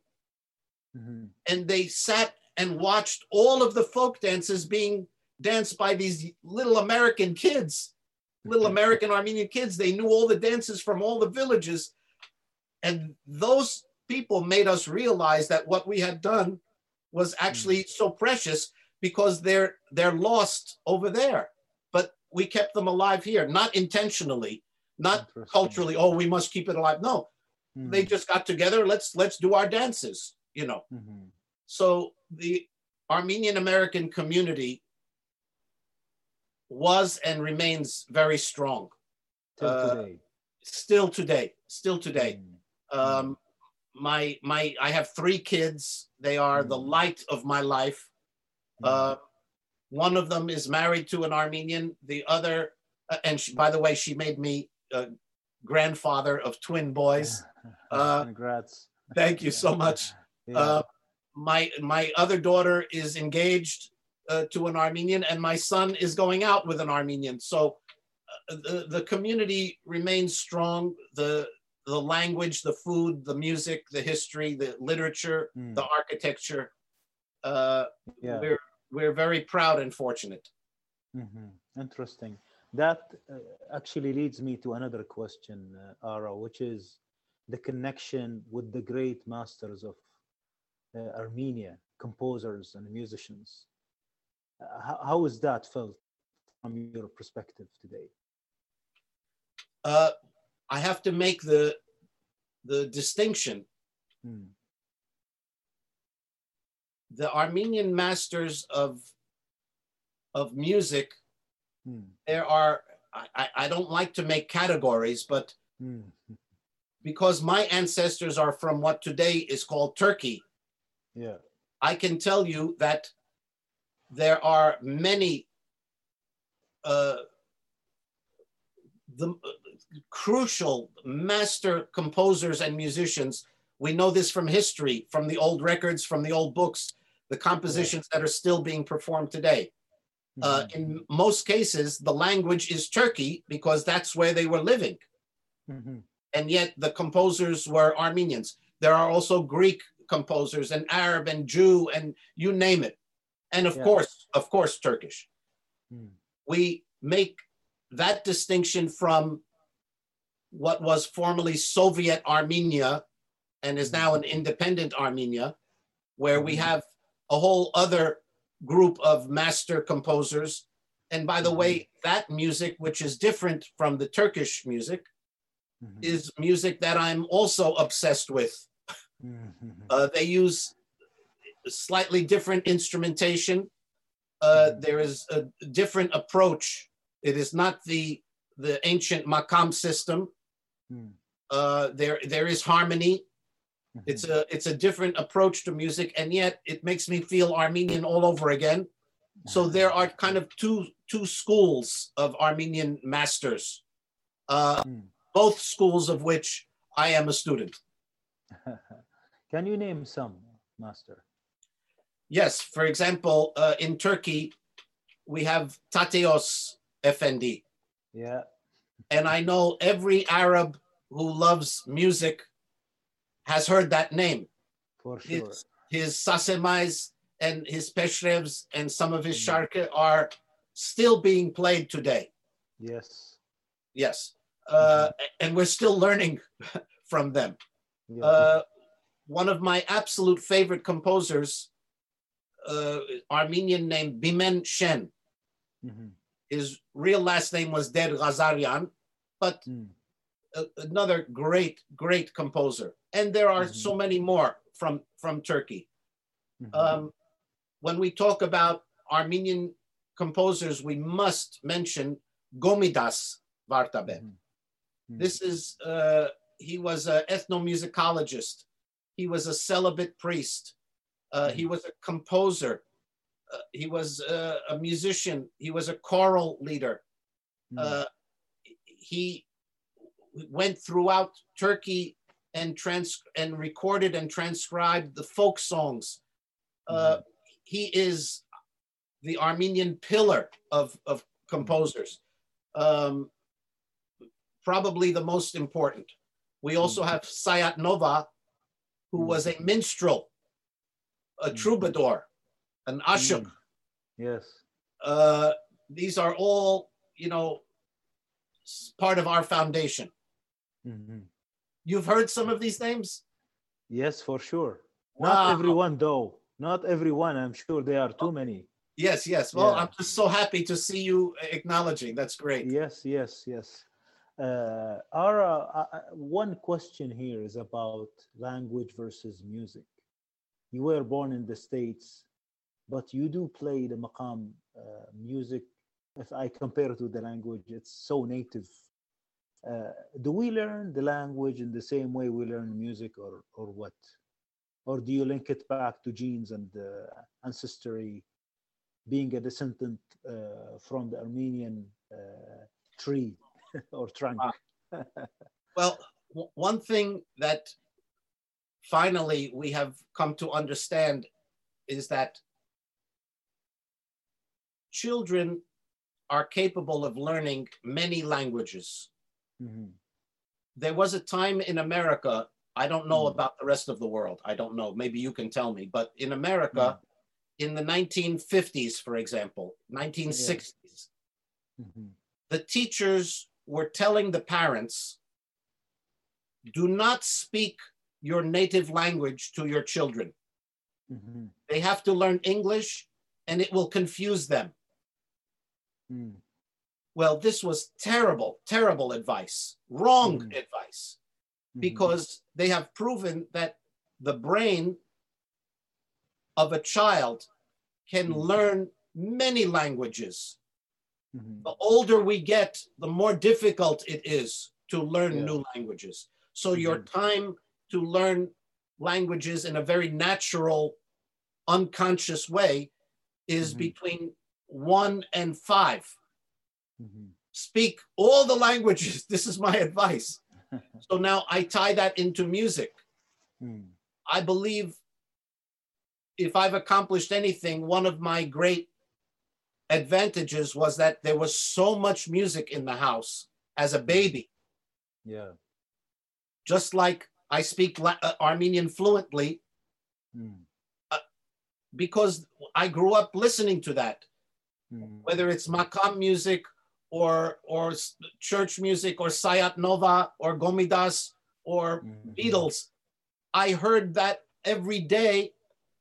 Mhm. and they sat and watched all of the folk dances being danced by these little American kids, little American Armenian kids. They knew all the dances from all the villages. And those people made us realize that what we had done was actually so precious because they're they're lost over there. But we kept them alive here, not intentionally, not culturally, oh, we must keep it alive. No, Mhm. they just got together, let's let's do our dances, you know. Mhm. So the Armenian American community was and remains very strong Till uh, today. still today still today Mm. um my my i have three kids they are the Mm. light of my life Mm. uh one of them is married to an armenian the other uh, and she, by the way she made me a grandfather of twin boys uh, Congrats. thank you so much Yeah. Uh, my my other daughter is engaged uh, to an Armenian, and my son is going out with an Armenian. So uh, the the community remains strong. The the language, the food, the music, the history, the literature, Mm. the architecture. Uh, yeah. We're we're very proud and fortunate. Mhm. Interesting. That uh, actually leads me to another question, uh, Ara, which is the connection with the great masters of uh, Armenia, composers and musicians. Uh, how, how is that felt from your perspective today? I have to make the the distinction. Mm. The Armenian masters of of music Mm. there are I, I- don't like to make categories but Mm. because my ancestors are from what today is called turkey Yeah. i can tell you that there are many uh, the crucial master composers and musicians we know this from history from the old records from the old books the compositions that are still being performed today uh, Mhm. in most cases, the language is Turkey because that's where they were living. Mhm. And yet the composers were Armenians. There are also Greek composers and Arab and Jew and you name it. And of Yeah. course, of course, Turkish. Mm. We make that distinction from what was formerly Soviet Armenia and is now an independent Armenia, where we Mhm. have a whole other group of master composers. And by the Mhm. way, that music, which is different from the Turkish music, Mhm. is music that I'm also obsessed with. Mhm. Uh, they use slightly different instrumentation. Uh, there is a different approach. It is not the the ancient makam system. Mm. Uh, there there is harmony. Mhm. It's a it's a different approach to music, and yet it makes me feel Armenian all over again. So there are kind of two two schools of Armenian masters, uh, Mm. both schools of which I am a student. Can you name some, Master? Yes, for example, uh, in Turkey, we have Tateos Effendi, Yeah. And I know every Arab who loves music has heard that name. For sure. His, his sasemais and his peshrevs and some of his Mm. sharka are still being played today. Yes. Yes, uh, and we're still learning from them. Yeah. Uh, one of my absolute favorite composers, uh, Armenian named Bimen Shen. Mhm. His real last name was Der Ghazarian, but Mm. a- another great, great composer. And there are Mhm. so many more from, from Turkey. Mhm. Um, when we talk about Armenian composers, we must mention Gomidas Vartabed. Mhm. Mhm. This is, uh, he was an ethnomusicologist. He was a celibate priest. Uh, He was a composer. Uh, he was uh, a musician. He was a choral leader. Mm. Uh, he went throughout Turkey and trans and recorded and transcribed the folk songs. Uh, he is the Armenian pillar of, of composers. Um, probably the most important. We also have Sayat Nova, who was a minstrel, a troubadour, an ashuk. Mm. Yes. Uh, these are all, you know, part of our foundation. Mhm. You've heard some of these names? Yes, for sure. Wow. Not everyone, though. Not everyone. I'm sure there are too many. Yes, yes. Well, Yeah. I'm just so happy to see you acknowledging. That's great. Yes, yes, yes. Uh, Ara, uh, uh, one question here is about language versus music. You were born in the States, but you do play the maqam uh, music. If I compare to the language, it's so native. Uh, do we learn the language in the same way we learn music, or or what? Or do you link it back to genes and uh, ancestry, being a descendant uh, from the Armenian uh, tree or trunk? Well, w- one thing that finally we have come to understand is that children are capable of learning many languages. Mhm. There was a time in America, I don't know Mm. about the rest of the world. I don't know. Maybe you can tell me. But in America, in the 1950s, for example, 1960s, Mhm. the teachers were telling the parents do not speak your native language to your children. Mhm. They have to learn English and it will confuse them. Mm. Well, this was terrible, terrible advice, wrong Mm. advice, Mhm. because they have proven that the brain of a child can Mm. learn many languages. Mhm. the older we get, the more difficult it is to learn Yeah. new languages. So your Mhm. time to learn languages in a very natural, unconscious way is Mhm. between one and five. Mhm. Speak all the languages. This is my advice. So now I tie that into music. Mm. I believe if I've accomplished anything, one of my great advantages was that there was so much music in the house as a baby. Yeah. Just like I speak La- uh, Armenian fluently Mm. because I grew up listening to that. Whether it's makam music or or church music or Sayat Nova or Gomidas or Mhm. Beatles. I heard that every day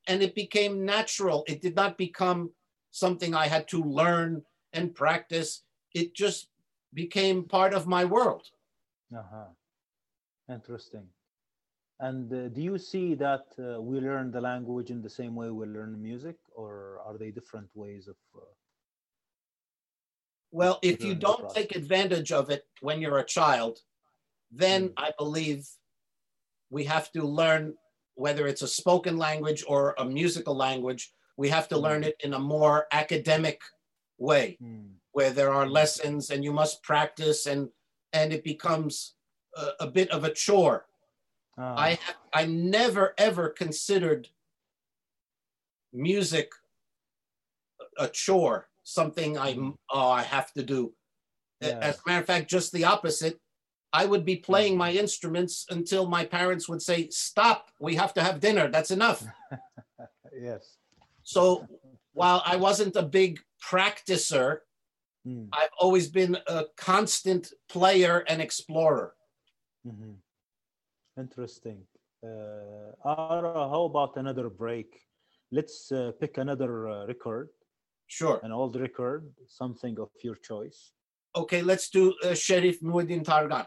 and it became natural. It did not become something I had to learn and practice. It just became part of my world. Uh-huh. Interesting. And uh, do you see that uh, we learn the language in the same way we learn music, or are they different ways of? Uh, Well, if you don't take advantage of it when you're a child, then Mm. I believe we have to learn whether it's a spoken language or a musical language, we have to learn Mm. it in a more academic way mm, where there are lessons and you must practice and and it becomes a, a bit of a chore. ah, I I never ever considered music a chore, something I oh I have to do. Yeah. As a matter of fact, just the opposite. I would be playing my instruments until my parents would say, "Stop! We have to have dinner. That's enough." yes. So while I wasn't a big practicer, Mm, I've always been a constant player and explorer. mhm. Interesting. Uh, Ara, how about another break? Let's uh, pick another uh, record, Sure. an old record, something of your choice. Okay, let's do uh, Sheriff Muhiddin Targan.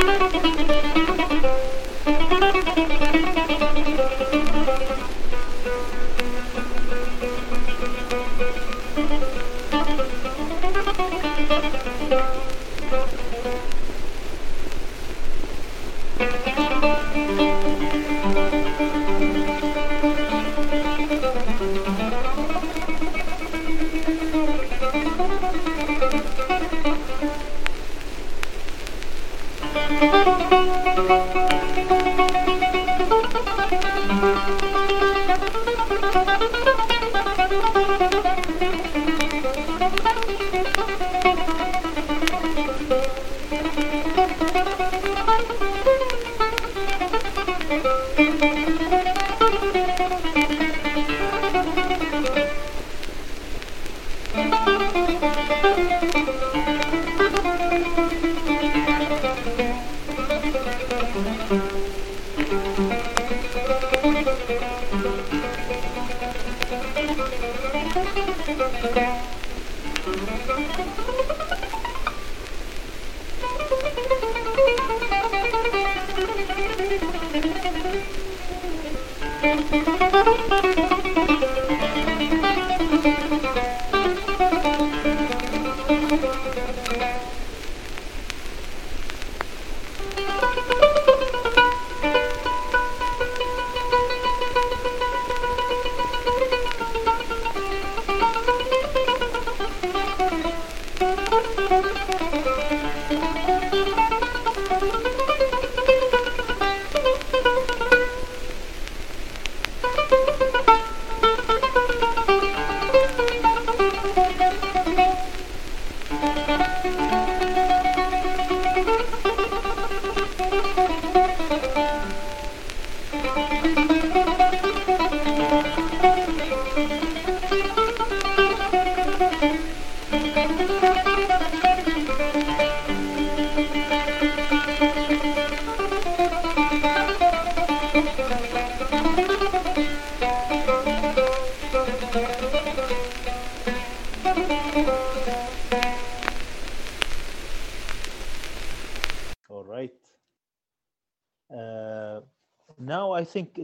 Thank.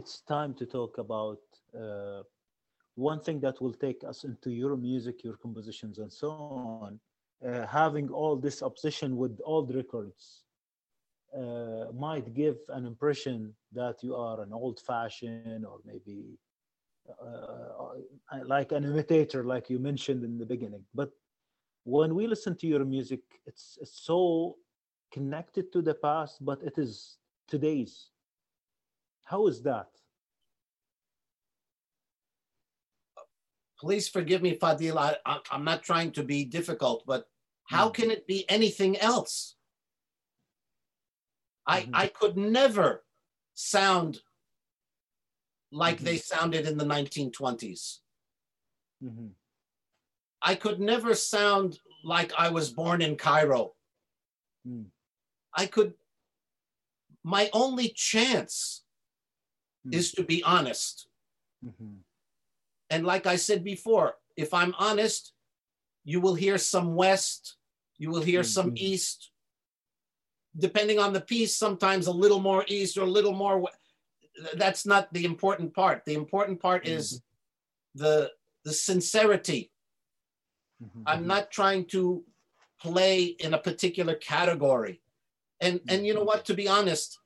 It's time to talk about uh, one thing that will take us into your music, your compositions, and so on. Uh, having all this opposition with old records uh, might give an impression that you are an old-fashioned or maybe uh, like an imitator, like you mentioned in the beginning. But when we listen to your music, it's, it's so connected to the past, but it is today's. How is that? Please forgive me, Fadil. I, I, I'm not trying to be difficult, but how Mm. can it be anything else? I, Mhm. I could never sound like Mhm. they sounded in the 1920s. Mhm. I could never sound like I was born in Cairo. Mm. I could, my only chance Mm. is to be honest. Mhm. And like I said before, if I'm honest, you will hear some West, you will hear some Mhm. East. Depending on the piece, sometimes a little more East or a little more. we- That's not the important part. The important part is the the sincerity. Mhm. I'm not trying to play in a particular category. And and you know what? To be honest,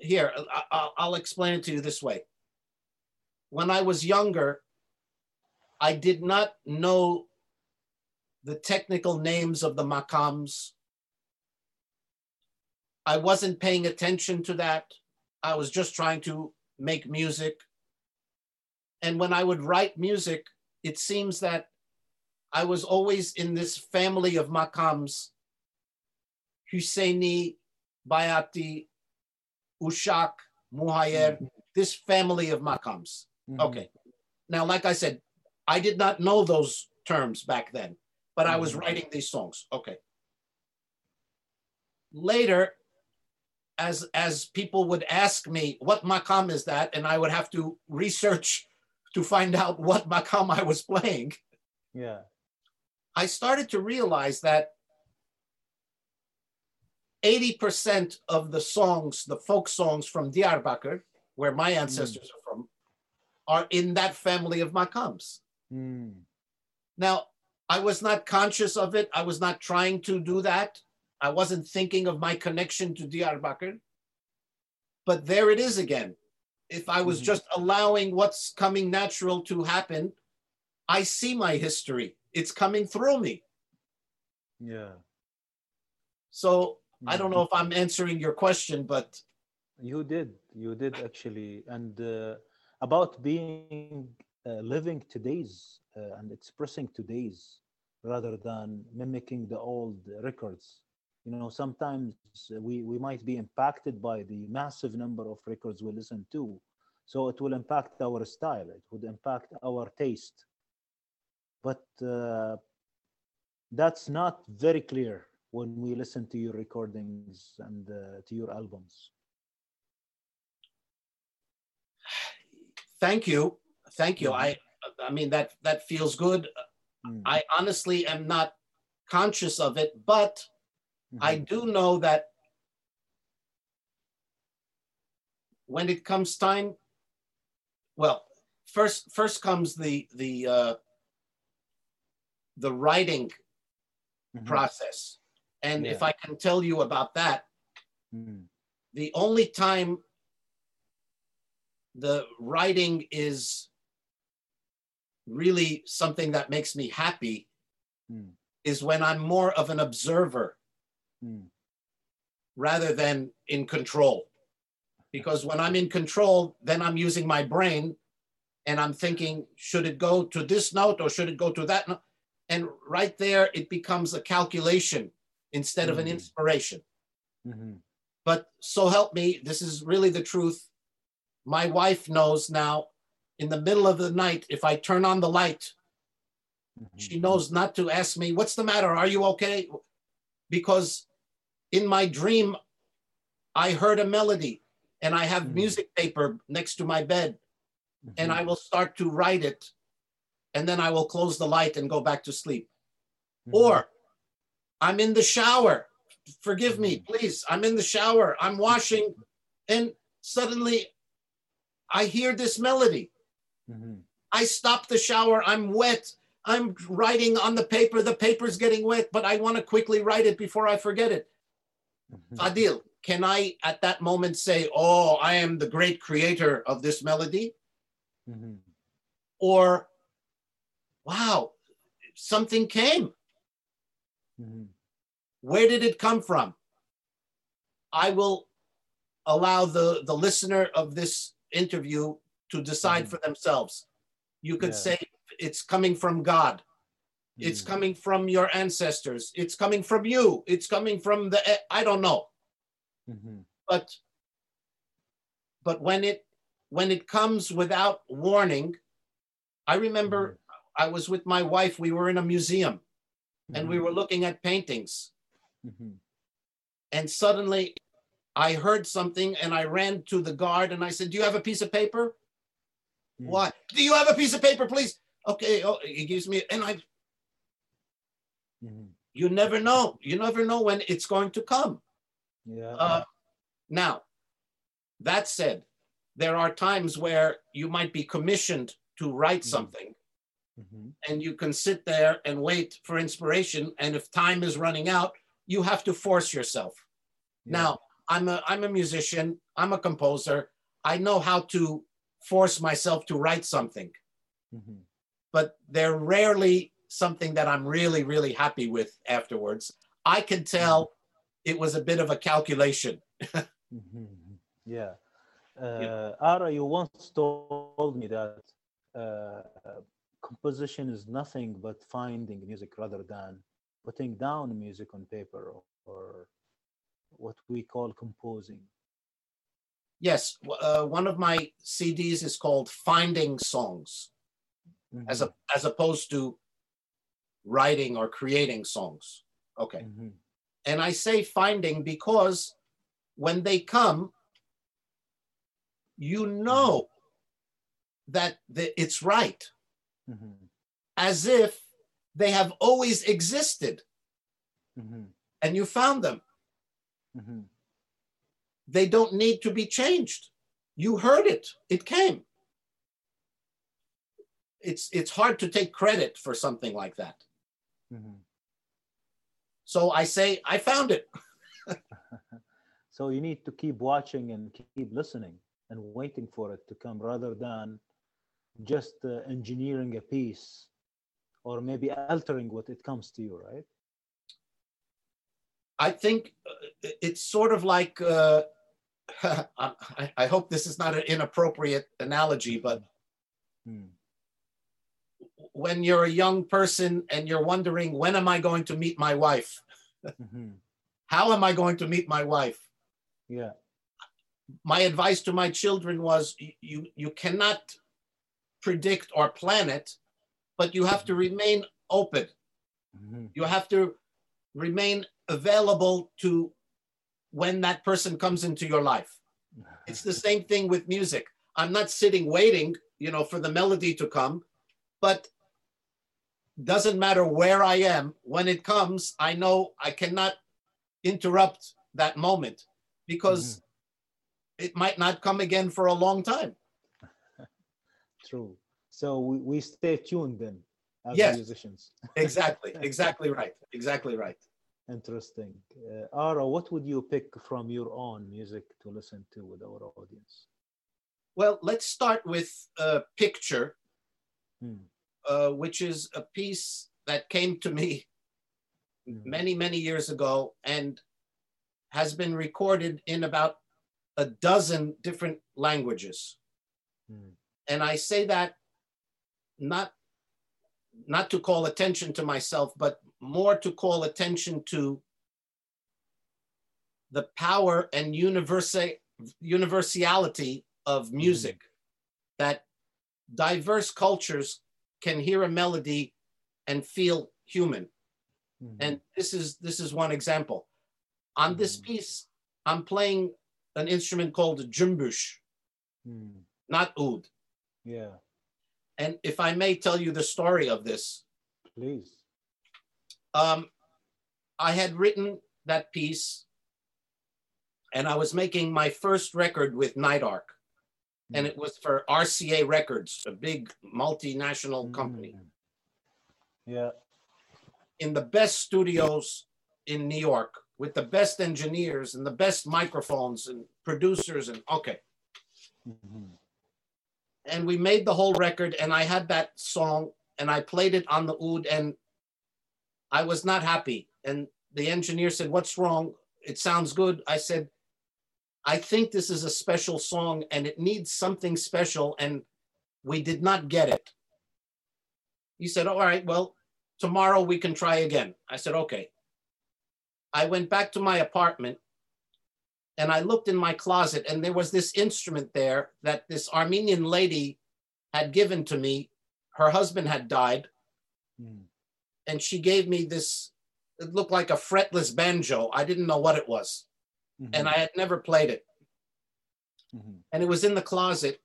here uh, I, I'll, I'll explain it to you this way. When I was younger, I did not know the technical names of the makams. I wasn't paying attention to that. I was just trying to make music. And when I would write music, it seems that I was always in this family of makams Husseini, Bayati, Ushak, Muhayer, this family of makams. Mhm. Okay. Now, like I said, I did not know those terms back then, but I was Mhm. writing these songs. Okay. Later, as as people would ask me, what makam is that? And I would have to research to find out what makam I was playing. Yeah. I started to realize that 80% of the songs, the folk songs from Diyarbakir, where my ancestors are from, are in that family of makams. Mm. Now, I was not conscious of it. I was not trying to do that. I wasn't thinking of my connection to Diyarbakir. But there it is again. If I was Mhm. just allowing what's coming natural to happen, I see my history. It's coming through me. Yeah. So I don't know if I'm answering your question, but You did. You did actually. And uh, about being uh, living today's uh, and expressing today's rather than mimicking the old records. You know, sometimes we, we might be impacted by the massive number of records we listen to. So it will impact our style, it would impact our taste. But uh, that's not very clear when we listen to your recordings and uh, to your albums. thank you, thank you. I I mean that that feels good. Mm. I honestly am not conscious of it, but I Mhm. do know that when it comes time, well, first first comes the the uh, the writing Mhm. process, and if I can tell you about that, Mm. the only time the writing is really something that makes me happy Mm. is when I'm more of an observer Mm. rather than in control. Because when I'm in control, then I'm using my brain and I'm thinking, should it go to this note or should it go to that note? And right there, it becomes a calculation instead of an Mhm. inspiration. Mhm. But so help me, this is really the truth. My wife knows now in the middle of the night, if I turn on the light, Mhm. she knows not to ask me, What's the matter? Are you okay? Because in my dream, I heard a melody and I have Mhm. music paper next to my bed and Mhm. I will start to write it and then I will close the light and go back to sleep. Or I'm in the shower. Forgive me, Mhm. please. I'm in the shower. I'm washing and suddenly I hear this melody. Mhm. I stop the shower. I'm wet. I'm writing on the paper. The paper's getting wet, but I want to quickly write it before I forget it. Mhm. Fadil, can I at that moment say, Oh, I am the great creator of this melody? Mhm. Or, Wow, something came. Mhm. Where did it come from? I will allow the, the listener of this interview to decide Mhm. for themselves. You could Yeah. say it's coming from God. It's Mhm. coming from your ancestors. It's coming from you. It's coming from the I don't know. Mhm. But but when it when it comes without warning, I remember I was with my wife. We were in a museum and we Mhm. were looking at paintings. Mhm. And suddenly I heard something and I ran to the guard and I said, Do you have a piece of paper? Mm. What? Do you have a piece of paper, please? Okay. Oh, he gives me, and I, Mhm. you never know. You never know when it's going to come. Yeah. Uh, now, that said, there are times where you might be commissioned to write Mhm. something Mhm. and you can sit there and wait for inspiration. And if time is running out, you have to force yourself. Yeah. Now, I'm a I'm a musician, I'm a composer. I know how to force myself to write something, Mhm. but they're rarely something that I'm really, really happy with afterwards. I can tell it was a bit of a calculation. Mhm. Yeah. Uh, Ara, you once told me that uh, composition is nothing but finding music rather than putting down music on paper or, or what we call composing. Yes, uh, one of my CDs is called Finding Songs, as a as opposed to writing or creating songs. Okay. Mhm. And I say finding because when they come, you know that the, it's right, Mhm. as if they have always existed Mhm. and you found them. Mhm. They don't need to be changed. You heard it, it came. It's, it's hard to take credit for something like that. Mhm. So I say, I found it. So you need to keep watching and keep listening and waiting for it to come rather than just uh, engineering a piece or maybe altering what it comes to you, right? I think uh, it's sort of like uh, I, I, hope this is not an inappropriate analogy, but hmm. when you're a young person and you're wondering when am I going to meet my wife? Mm-hmm. How am I going to meet my wife? Yeah. My advice to my children was you you cannot predict or plan it, but you have to mm-hmm. remain open. Mm-hmm. You have to remain available to when that person comes into your life. It's the same thing with music. I'm not sitting waiting, you know, for the melody to come, but doesn't matter where I am. When it comes, I know I cannot interrupt that moment because mm-hmm. it might not come again for a long time. True. So we, we stay tuned then as yes, musicians. exactly. Exactly right. Exactly right. Interesting. Uh, Ara, what would you pick from your own music to listen to with our audience? Well, let's start with a picture, hmm. uh, which is a piece that came to me hmm. many, many years ago and has been recorded in about a dozen different languages. Hmm. And I say that not not to call attention to myself, but more to call attention to the power and universa- universality of mm-hmm. music mm-hmm. that diverse cultures can hear a melody and feel human mm-hmm. and this is this is one example on this mm-hmm. piece i'm playing an instrument called a jumbush mm. not oud yeah and if i may tell you the story of this please um, I had written that piece and I was making my first record with Night Ark. And it was for RCA Records, a big multinational mm. company. Yeah. In the best studios in New York with the best engineers and the best microphones and producers and okay. Mm-hmm. And we made the whole record and I had that song and I played it on the oud and I was not happy. And the engineer said, What's wrong? It sounds good. I said, I think this is a special song and it needs something special. And we did not get it. He said, All right, well, tomorrow we can try again. I said, Okay. I went back to my apartment and I looked in my closet and there was this instrument there that this Armenian lady had given to me. Her husband had died. Mm and she gave me this it looked like a fretless banjo i didn't know what it was mm-hmm. and i had never played it mm-hmm. and it was in the closet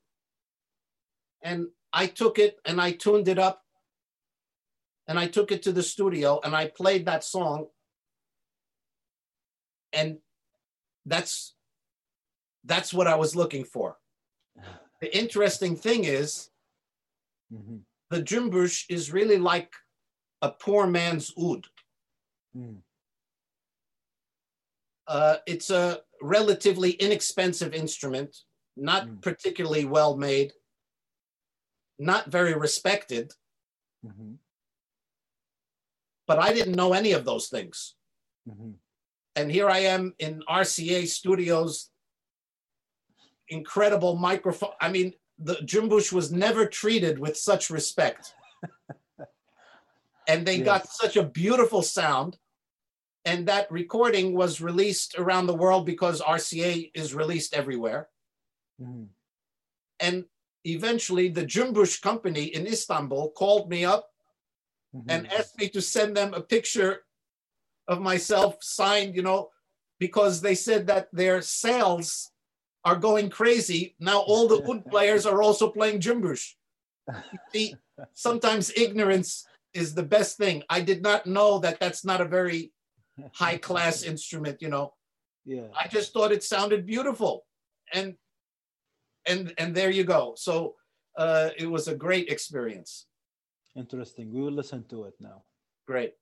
and i took it and i tuned it up and i took it to the studio and i played that song and that's that's what i was looking for the interesting thing is mm-hmm. the jumbush is really like a poor man's oud. Mm. Uh, it's a relatively inexpensive instrument, not mm. particularly well made, not very respected. Mm-hmm. But I didn't know any of those things. Mm-hmm. And here I am in RCA studios, incredible microphone. I mean, the Jumbush was never treated with such respect. and they yes. got such a beautiful sound and that recording was released around the world because RCA is released everywhere. Mm. And eventually, the Jumbush company in Istanbul called me up mm-hmm. and asked me to send them a picture of myself signed, you know, because they said that their sales are going crazy. Now, all the oud players are also playing Jumbush. See, sometimes ignorance is the best thing. I did not know that that's not a very high class instrument, you know. Yeah. I just thought it sounded beautiful. And and and there you go. So uh, it was a great experience. Interesting. We will listen to it now. Great.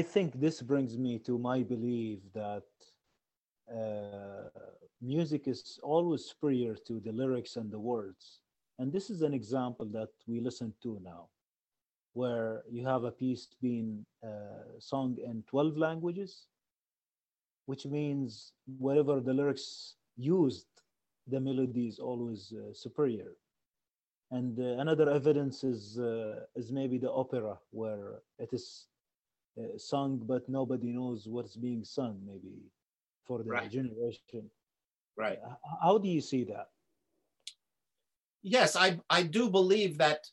I think this brings me to my belief that uh, music is always superior to the lyrics and the words. And this is an example that we listen to now, where you have a piece being uh, sung in 12 languages, which means whatever the lyrics used, the melody is always uh, superior. And uh, another evidence is, uh, is maybe the opera, where it is uh, sung, but nobody knows what's being sung, maybe for the Right. generation. Right. H- How do you see that? Yes, I, I do believe that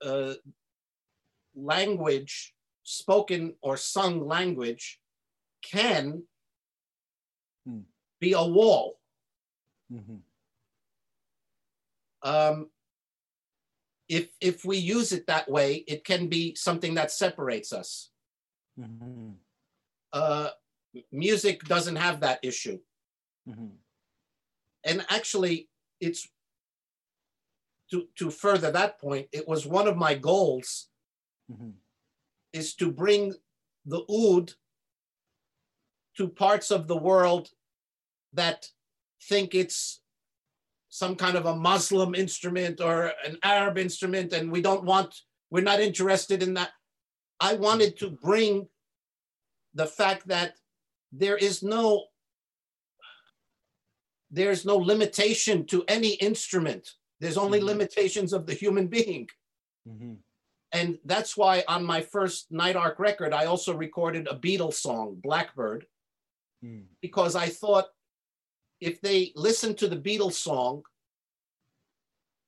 uh, language, spoken or sung language, can Hmm. be a wall. Mhm. Um, if if we use it that way, it can be something that separates us. Mhm. Uh, music doesn't have that issue, Mhm. and actually, it's to to further that point. It was one of my goals Mhm. is to bring the oud to parts of the world that think it's some kind of a Muslim instrument or an Arab instrument, and we don't want, we're not interested in that. I wanted to bring the fact that there is no there's no limitation to any instrument. There's only Mhm. limitations of the human being. Mhm. And that's why on my first Night Ark record, I also recorded a Beatles song, Blackbird, Mm. because I thought if they listen to the Beatles song,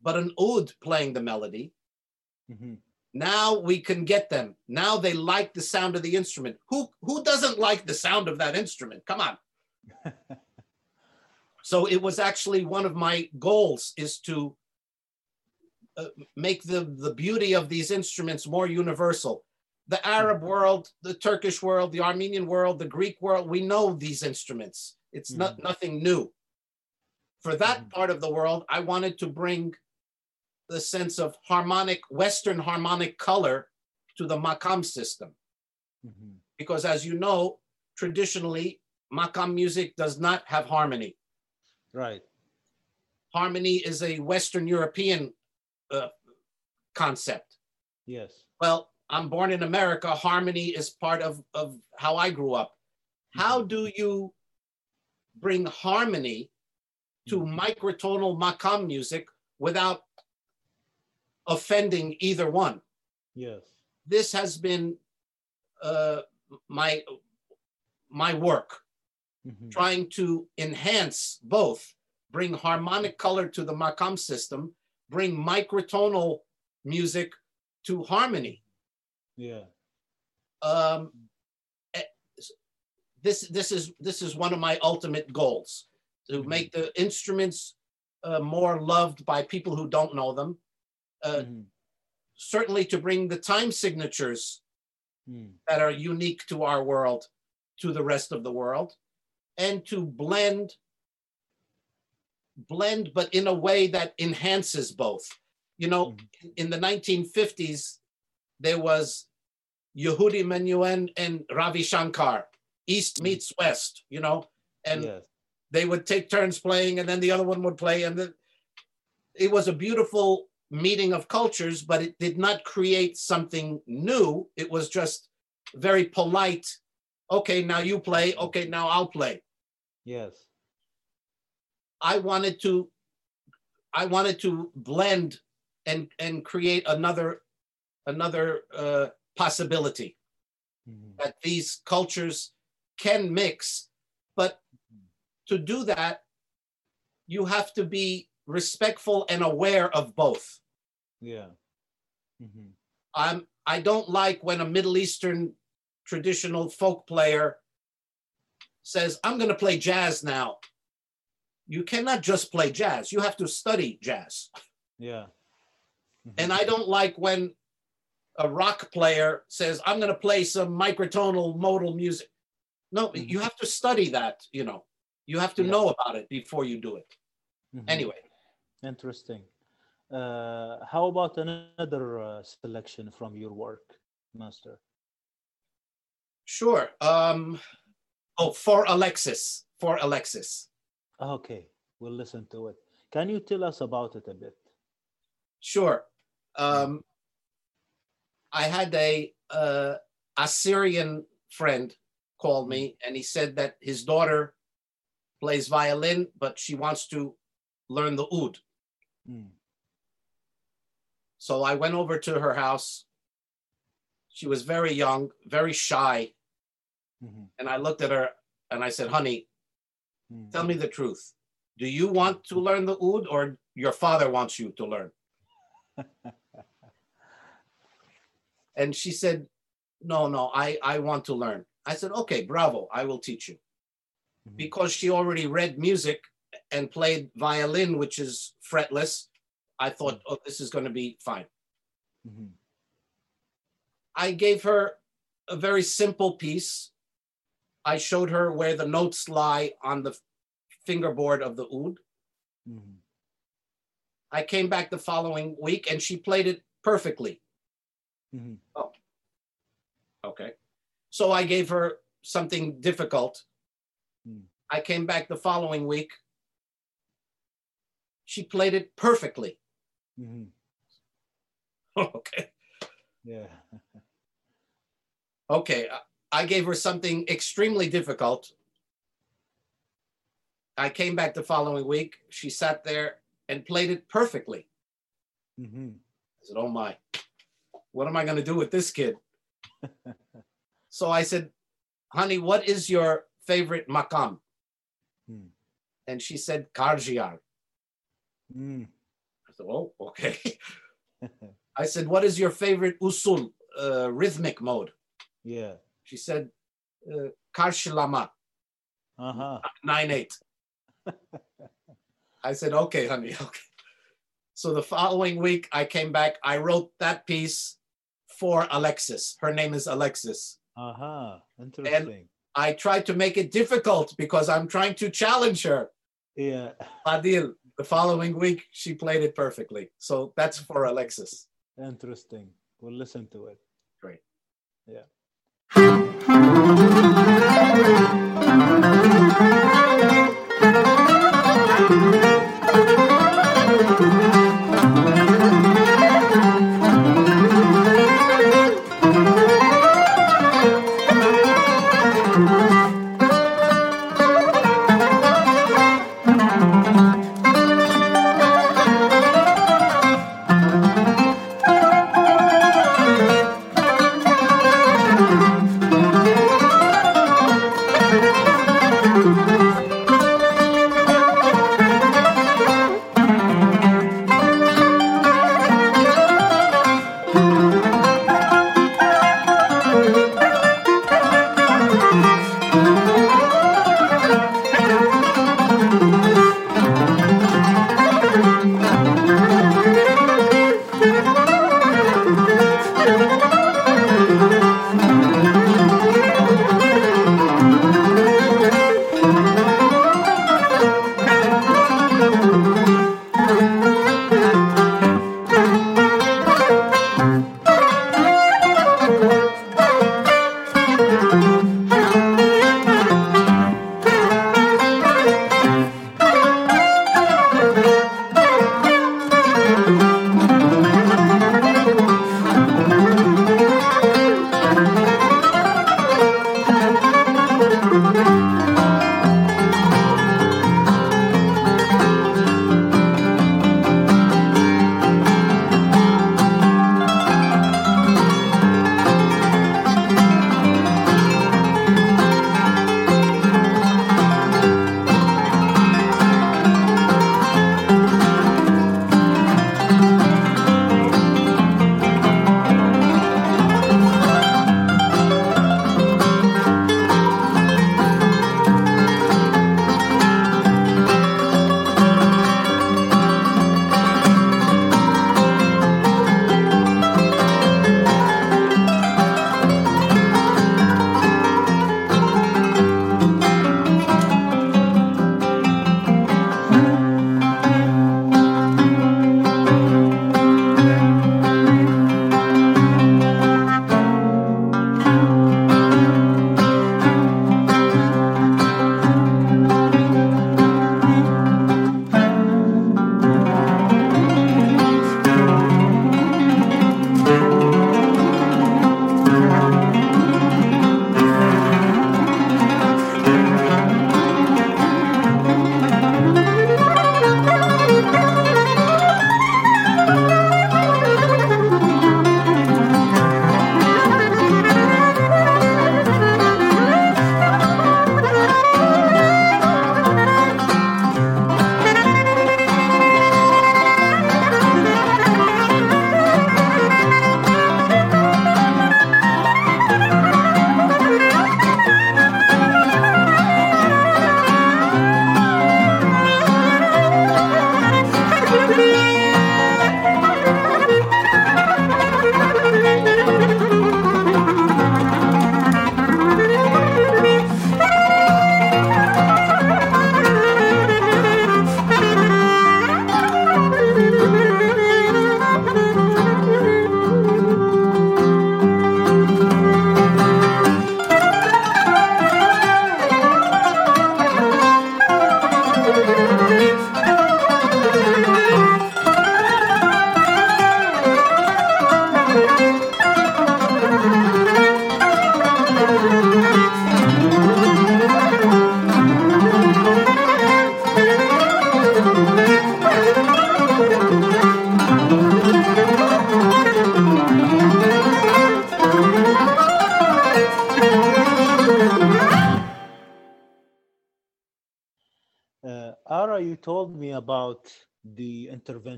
but an oud playing the melody, Mhm. Now we can get them. Now they like the sound of the instrument. Who who doesn't like the sound of that instrument? Come on. so it was actually one of my goals is to uh, make the the beauty of these instruments more universal. The Arab world, the Turkish world, the Armenian world, the Greek world, we know these instruments. It's not nothing new. For that Mhm. part of the world, I wanted to bring the sense of harmonic, Western harmonic color to the makam system. Mhm. Because as you know, traditionally, makam music does not have harmony. Right. Harmony is a Western European uh, concept. Yes. Well, I'm born in America. Harmony is part of, of how I grew up. How do you bring harmony to Mhm. microtonal makam music without offending either one? Yes. This has been uh, my my work, Mhm. trying to enhance both, bring harmonic color to the makam system, bring microtonal music to harmony. Yeah. um, eh, this this is this is one of my ultimate goals to Mhm. make the instruments uh, more loved by people who don't know them. Uh, Mhm. Certainly, to bring the time signatures Mm. that are unique to our world to the rest of the world, and to blend blend, but in a way that enhances both. You know, Mhm. in the 1950s, there was Yehudi Menuhin and Ravi Shankar, East Mhm. meets West, you know, and yes. they would take turns playing and then the other one would play. And then it was a beautiful meeting of cultures, but it did not create something new. It was just very polite. Okay, now you play. Okay, now I'll play. Yes. I wanted to I wanted to blend and and create another another uh, possibility Mhm. that these cultures can mix, but to do that, you have to be respectful and aware of both. Yeah. Mhm. I'm I don't like when a Middle Eastern traditional folk player says, "I'm going to play jazz now." You cannot just play jazz. You have to study jazz. Yeah. Mhm. And I don't like when a rock player says, I'm going to play some microtonal modal music. No, Mhm. you have to study that, you know, you have to Yeah. know about it before you do it. Mhm. Anyway, Interesting. Uh, how about another uh, selection from your work, Master? Sure. Um, oh, for Alexis. For Alexis. Okay, we'll listen to it. Can you tell us about it a bit? Sure. Um, I had a uh, Assyrian friend call me, and he said that his daughter plays violin, but she wants to learn the oud. Mm. So I went over to her house. She was very young, very shy, Mhm. and I looked at her and I said, "Honey, Mm. tell me the truth. Do you want to learn the oud, or your father wants you to learn?" And she said, No, no, I, I want to learn. I said, Okay, bravo, I will teach you. Mhm. Because she already read music and played violin, which is fretless, I thought, Oh, this is going to be fine. Mhm. I gave her a very simple piece. I showed her where the notes lie on the fingerboard of the oud. Mhm. I came back the following week and she played it perfectly. Mhm. Okay. So I gave her something difficult. Mm. I came back the following week. She played it perfectly. Mhm. okay. Yeah. Okay. I- gave her something extremely difficult. I came back the following week. She sat there and played it perfectly. Mhm. I said, Oh my, what am I going to do with this kid? so I said, Honey, what is your favorite makam? Hmm. And she said, Karcigar. Mm. I said, Oh, okay. I said, What is your favorite usul, uh, rhythmic mode? yeah. She said, uh, Karshilama, Uh-huh. 9 8. I said, Okay, honey, okay. So the following week, I came back. I wrote that piece for Alexis. Her name is Alexis. Uh-huh. Interesting. And I tried to make it difficult because I'm trying to challenge her. yeah. Adil, the following week, she played it perfectly. So that's for Alexis. Interesting. We'll listen to it. Great. Yeah.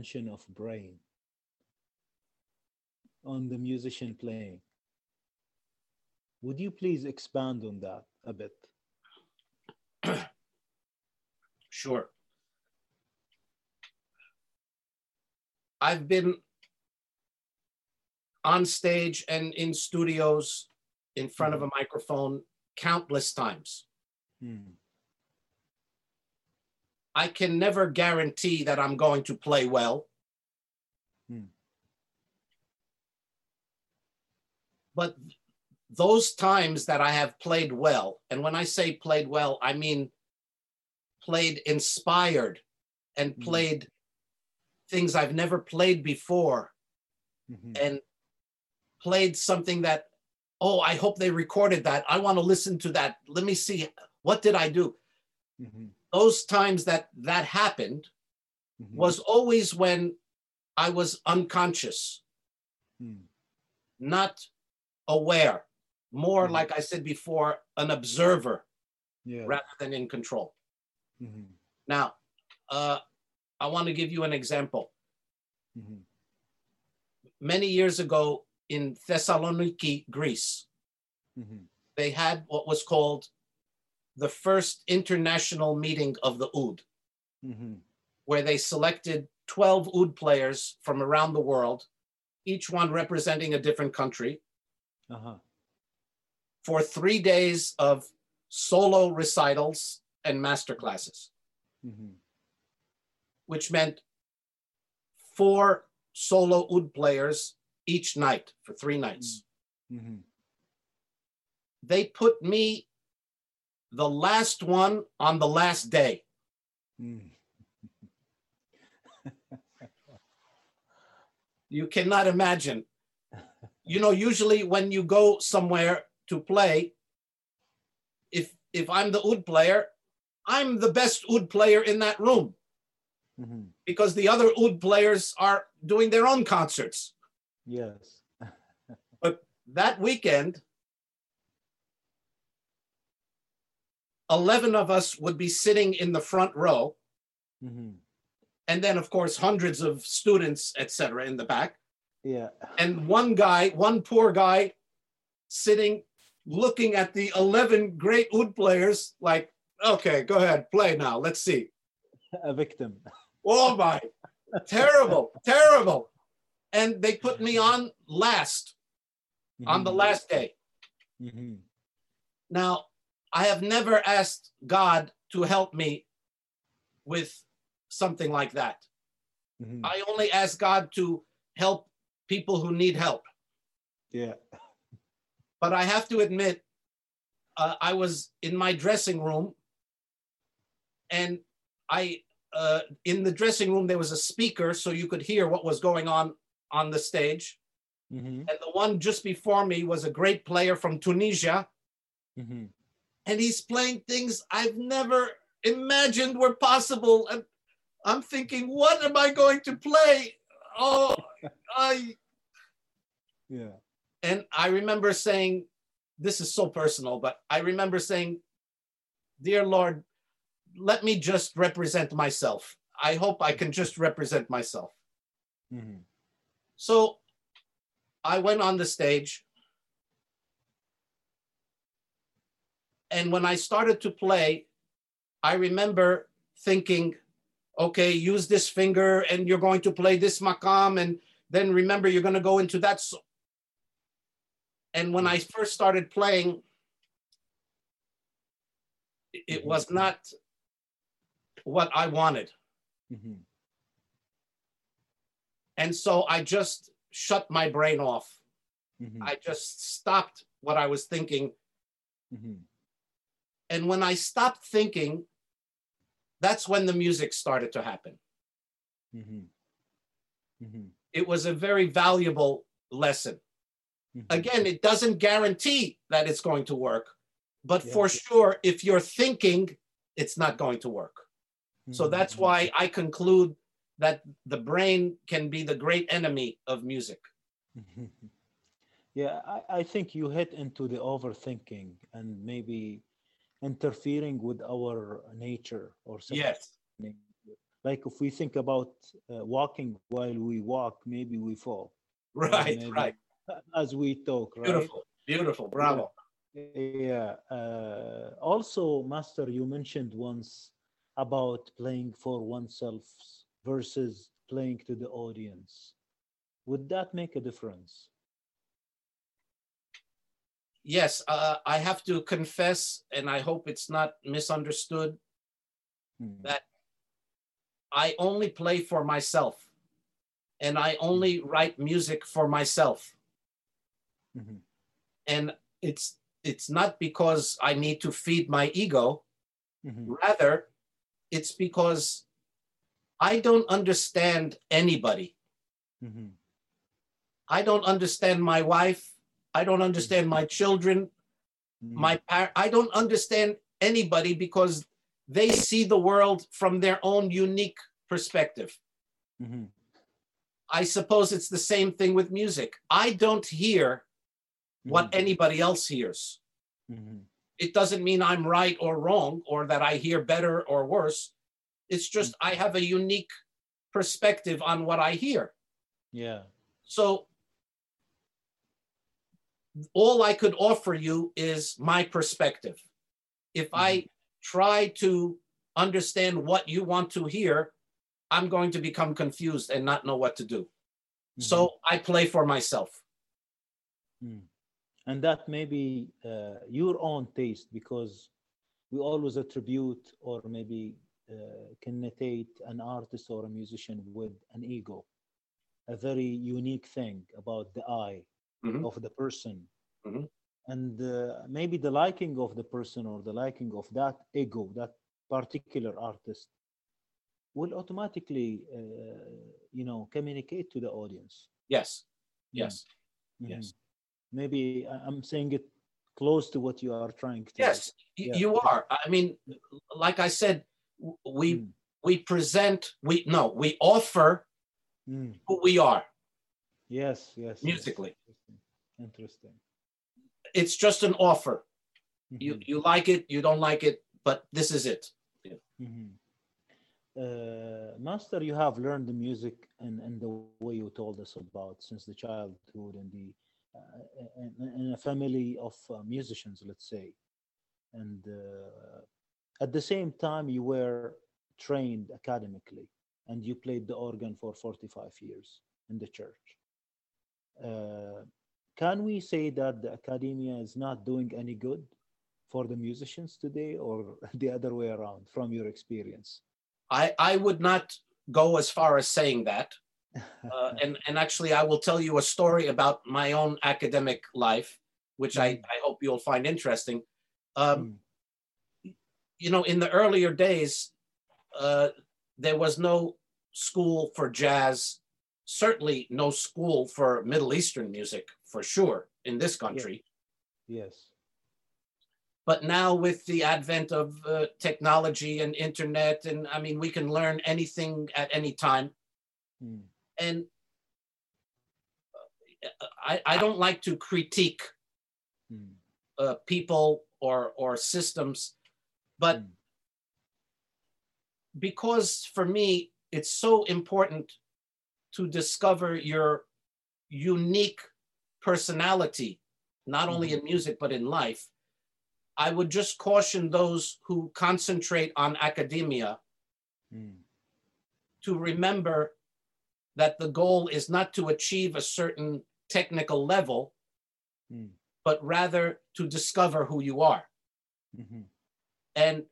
Intervention of brain on the musician playing. Would you please expand on that a bit? Sure. I've been on stage and in studios in front of a microphone countless times. Hmm. I can never guarantee that I'm going to play well. Hmm. But those times that I have played well, and when I say played well, I mean played inspired and Hmm. played things I've never played before Mhm. and played something that, oh, I hope they recorded that. I want to listen to that. Let me see. What did I do? Mhm. Those times that that happened Mhm. was always when I was unconscious, Hmm. not aware, more Mhm. like I said before, an observer Yeah. rather than in control. Mhm. Now, uh, I want to give you an example. Mhm. Many years ago in Thessaloniki, Greece, Mhm. they had what was called the first international meeting of the oud, Mhm. where they selected 12 oud players from around the world, each one representing a different country, Uh-huh. for three days of solo recitals and master classes, Mhm. which meant four solo oud players each night for three nights. Mhm. They put me the last one on the last day. Mm. You cannot imagine. You know, usually when you go somewhere to play, if if I'm the oud player, I'm the best oud player in that room Mhm. because the other oud players are doing their own concerts. Yes. But that weekend, 11 of us would be sitting in the front row, Mhm. and then, of course, hundreds of students, etc., in the back. Yeah. and one guy, one poor guy, sitting looking at the 11 great oud players, like, okay, go ahead, play now. Let's see. A victim. Oh my, terrible, terrible. And they put me on last, on the Mhm. last day. Mhm. Now, I have never asked God to help me with something like that. Mhm. I only ask God to help people who need help. Yeah. but I have to admit, uh, I was in my dressing room, and I, uh, in the dressing room, there was a speaker so you could hear what was going on on the stage. Mhm. And the one just before me was a great player from Tunisia, Mhm. And he's playing things I've never imagined were possible. And I'm thinking, what am I going to play? Oh, I. Yeah. And I remember saying, this is so personal, but I remember saying, Dear Lord, let me just represent myself. I hope I can just represent myself. Mhm. So I went on the stage. And when I started to play, I remember thinking, okay, use this finger and you're going to play this makam. And then remember, you're going to go into that. So- and when I first started playing, it- was not what I wanted. Mhm. And so I just shut my brain off. Mhm. I just stopped what I was thinking. Mhm. And when I stopped thinking, that's when the music started to happen. Mhm. Mhm. It was a very valuable lesson. Mhm. Again, it doesn't guarantee that it's going to work, but Yeah. for sure, if you're thinking, it's not going to work. So Mhm. that's why I conclude that the brain can be the great enemy of music. Mhm. Yeah, I, I think you hit into the overthinking and maybe interfering with our nature or something. Yes. Like if we think about uh, walking while we walk, maybe we fall. Right, maybe right. As we talk, right? Beautiful, beautiful. Bravo. Yeah. Uh, also, Master, you mentioned once about playing for oneself versus playing to the audience. Would that make a difference? Yes, uh, I have to confess, and I hope it's not misunderstood, Hmm. that I only play for myself and I only write music for myself. Mhm. And it's it's not because I need to feed my ego, Mhm. rather it's because I don't understand anybody. Mhm. I don't understand my wife, I don't understand my children, Mhm. my par- I don't understand anybody because they see the world from their own unique perspective. Mhm. I suppose it's the same thing with music. I don't hear what Mhm. anybody else hears. Mhm. It doesn't mean I'm right or wrong or that I hear better or worse. It's just I have a unique perspective on what I hear. Yeah. So all I could offer you is my perspective. If I try to understand what you want to hear, I'm going to become confused and not know what to do. So I play for myself. Mm. And that may be uh, your own taste because we always attribute or maybe uh, connotate an artist or a musician with an ego, a very unique thing about the eye Mhm. of the person. Mhm. And uh, maybe the liking of the person or the liking of that ego, that particular artist, will automatically, uh, you know, communicate to the audience. Yes. Yes. Mhm. Yes. Maybe I'm saying it close to what you are trying to. Yes, Yeah. you are. I mean, like I said, we Mm. we present we no we offer Mm. who we are. Yes, yes. yes. Musically. Interesting. Interesting. It's just an offer. You Mhm, you like it, you don't like it, but this is it. mhm. Uh, Master, you have learned the music and, and the way you told us about since the childhood and the uh, in, in a family of uh, musicians, let's say, and uh, at the same time you were trained academically and you played the organ for 45 years in the church. Can we say that the academia is not doing any good for the musicians today or the other way around from your experience? I I would not go as far as saying that. Uh, and and actually, I will tell you a story about my own academic life, which I Mhm. I hope you'll find interesting. Um, Mm, you know, in the earlier days, uh, there was no school for jazz, certainly no school for Middle Eastern music, for sure, in this country. yes. But now, with the advent of uh, technology and internet, and I mean, we can learn anything at any time. Mm, And uh, I, I don't like to critique mm, uh, people or or systems, but mm, because for me it's so important to discover your unique personality not only in music but in life i would just caution those who concentrate on academia mm, to remember that the goal is not to achieve a certain technical level mm, but rather to discover who you are. Mhm, and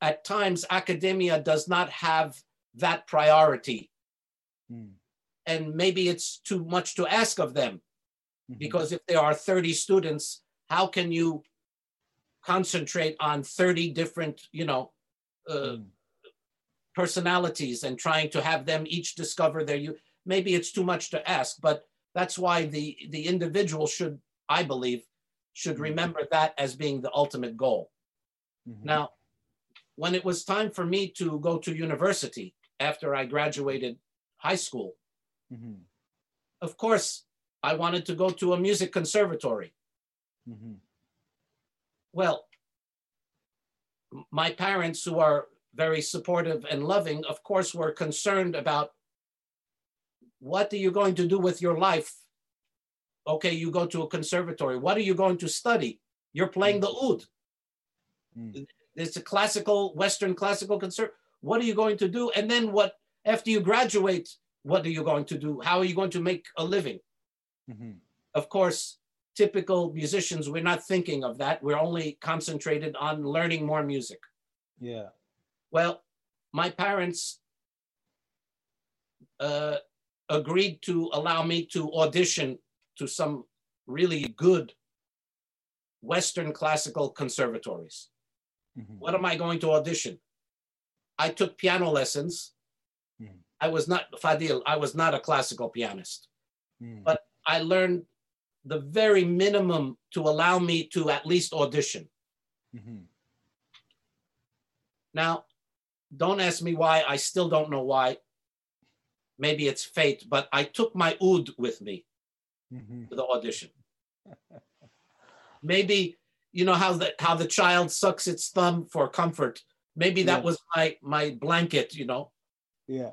at times academia does not have that priority. Mm, and maybe it's too much to ask of them mhm, because if there are 30 students how can you concentrate on 30 different you know uh, mm, personalities and trying to have them each discover their you maybe it's too much to ask but That's why the, the individual should, I believe, should remember that as being the ultimate goal. Mhm. Now, when it was time for me to go to university after I graduated high school, Mhm. of course, I wanted to go to a music conservatory. Mhm. Well, my parents, who are very supportive and loving, of course, were concerned about what are you going to do with your life? Okay, you go to a conservatory. What are you going to study? You're playing the oud. Mm. It's a classical, Western classical concert. What are you going to do? And then what, after you graduate, what are you going to do? How are you going to make a living? Mhm. Of course, typical musicians, we're not thinking of that. We're only concentrated on learning more music. Yeah. Well, my parents uh, agreed to allow me to audition to some really good Western classical conservatories. Mhm. What am I going to audition? I took piano lessons. Mhm. I was not, Fadil, I was not a classical pianist. Mm. but- I learned the very minimum to allow me to at least audition. Mhm. Now, don't ask me why. I still don't know why. Maybe it's fate, but I took my oud with me Mhm. to the audition. Maybe you know how the how the child sucks its thumb for comfort. Maybe that Yeah. was my my blanket, you know. Yeah.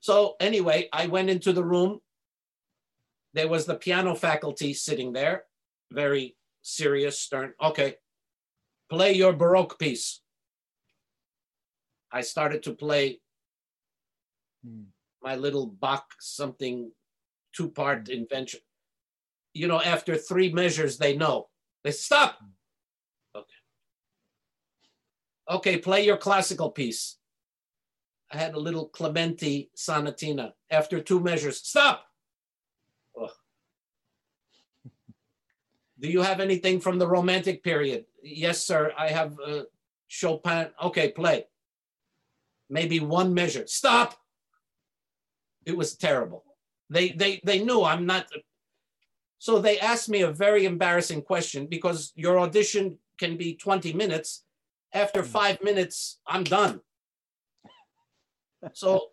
So anyway, I went into the room. There was the piano faculty sitting there, very serious, stern. Okay, play your Baroque piece. I started to play Mm. my little Bach something two part invention. You know, after three measures, they know. They stop. Okay. Okay, play your classical piece. I had a little Clementi sonatina. After two measures, stop. Do you have anything from the Romantic period? Yes, sir. I have uh, Chopin. Okay, play. Maybe one measure. Stop. It was terrible. They they they knew I'm not. So they asked me a very embarrassing question because your audition can be 20 minutes. After five minutes, I'm done. So,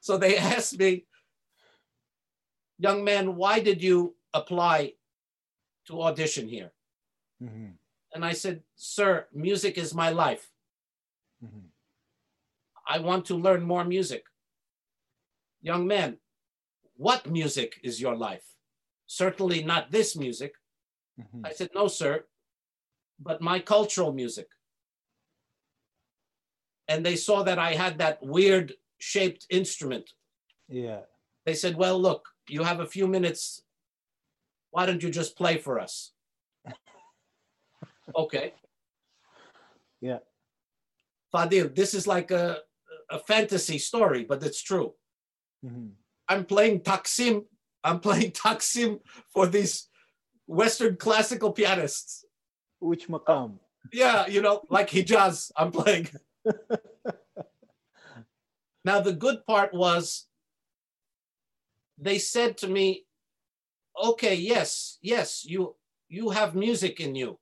so they asked me, young man, why did you apply to audition here? Mhm. And I said, sir, music is my life. Mhm. I want to learn more music. Young man, what music is your life? Certainly not this music. Mhm. I said, no, sir, but my cultural music. And they saw that I had that weird shaped instrument. Yeah. They said, well, look, you have a few minutes. Why don't you just play for us? okay. Yeah. Fadil, this is like a, a fantasy story, but it's true. Mhm. I'm playing Taksim. I'm playing Taksim for these Western classical pianists. Which maqam? Yeah, you know, like Hijaz, I'm playing. now, the good part was they said to me, okay, yes, yes, you you have music in you.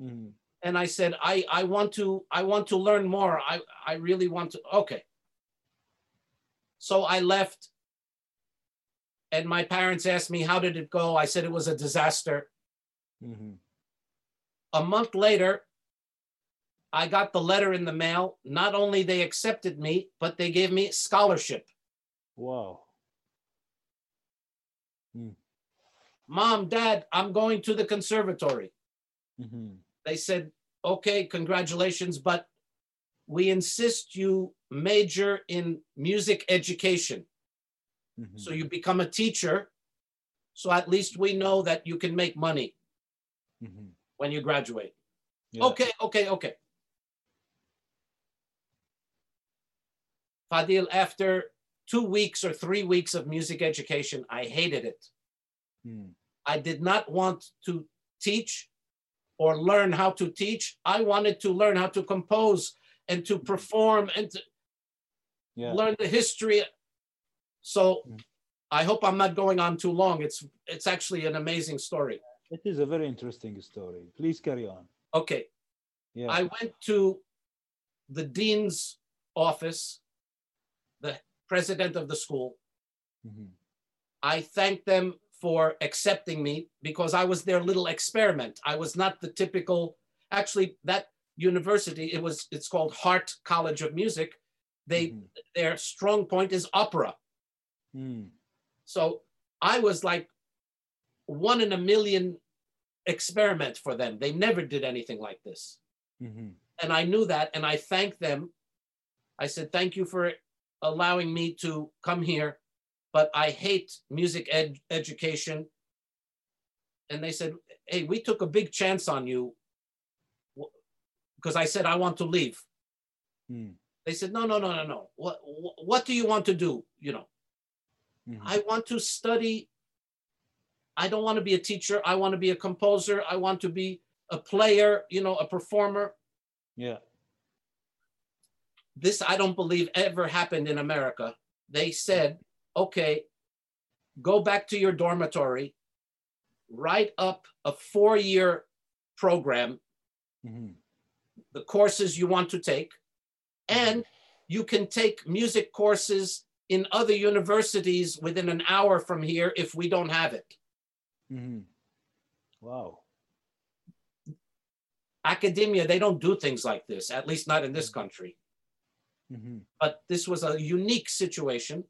Mhm. And I said, I, I want to I want to learn more. I, I really want to okay. So I left and my parents asked me, how did it go? I said it was a disaster. Mhm. a month later i got the letter in the mail not only they accepted me but they gave me scholarship Wow. Mom dad i'm going to the conservatory Mhm. they said okay congratulations but we insist you major in music education Mhm. so you become a teacher so at least we know that you can make money Mhm. when you graduate Yeah. Okay, okay, okay. Fadil, after two weeks or three weeks of music education, I hated it. Mm. I did not want to teach or learn how to teach. I wanted to learn how to compose and to perform and to Yeah. learn the history. So Mm. I hope I'm not going on too long. It's it's actually an amazing story. It is a very interesting story. Please carry on. Okay. Yeah. I went to the dean's office, the president of the school. Mhm. I thanked them for accepting me because I was their little experiment. I was not the typical, actually, that university, it was it's called Hartt College of Music. They Mhm. their strong point is opera. Mm. So I was like one in a million experiment for them. They never did anything like this. Mhm. And I knew that and I thanked them. I said, thank you for allowing me to come here, but I hate music ed- education. And they said, hey, we took a big chance on you because I said, I want to leave. Mm. They said, no, no, no, no, no. What, what do you want to do? You know, Mhm. I want to study. I don't want to be a teacher. I want to be a composer. I want to be a player, you know, a performer. Yeah. This I don't believe ever happened in America. They said, okay, go back to your dormitory, write up a four year program, Mhm. the courses you want to take, and you can take music courses in other universities within an hour from here if we don't have it. Mhm. Wow. academia they don't do things like this at least not in this country Mhm. but this was a unique situation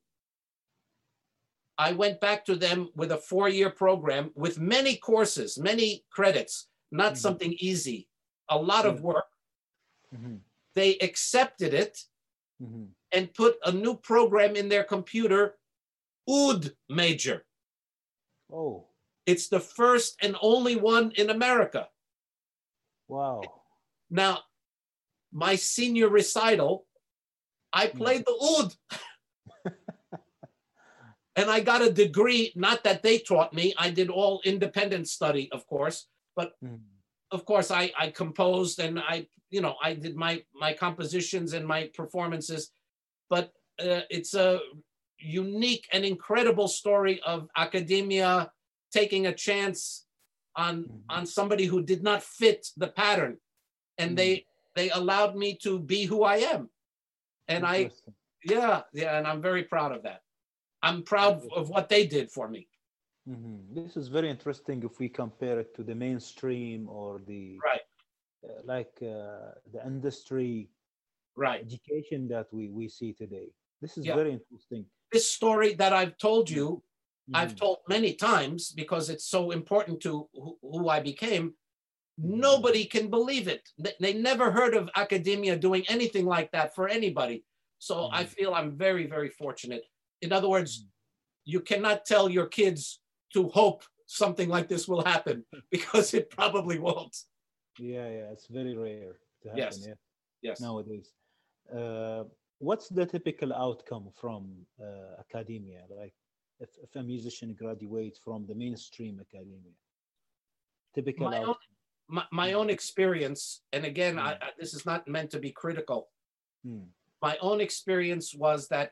i went back to them with a four-year program with many courses many credits not Mhm. something easy a lot of Yeah. work Mhm. they accepted it Mhm. and put a new program in their computer oud major Oh. it's the first and only one in america Wow. Now, my senior recital, I played the oud. and I got a degree, not that they taught me. I did all independent study, of course. Mhm. Of course, I, I composed and I, you know, I did my my compositions and my performances. But uh, it's a unique and incredible story of academia taking a chance on Mhm. on somebody who did not fit the pattern and they they allowed me to be who i am and i yeah yeah and i'm very proud of that i'm proud of what they did for me Mhm. This is very interesting if we compare it to the mainstream or the right uh, like uh, the industry right education that we we see today. This is Yeah. very interesting. this story that i've told you i've Mhm. told many times because it's so important to who, who i became Mm-hmm. nobody can believe it they, never heard of academia doing anything like that for anybody so i Mhm. feel i'm very very fortunate in other words you cannot tell your kids to hope something like this will happen because it probably won't Yeah, yeah, it's very rare to happen. Yes. Yeah, yes nowadays. Uh, what's the typical outcome from uh, academia? Like, if, if a musician graduates from the mainstream academia, typical My own- outcome. my, my own experience and again I, I, this is not meant to be critical Hmm. my own experience was that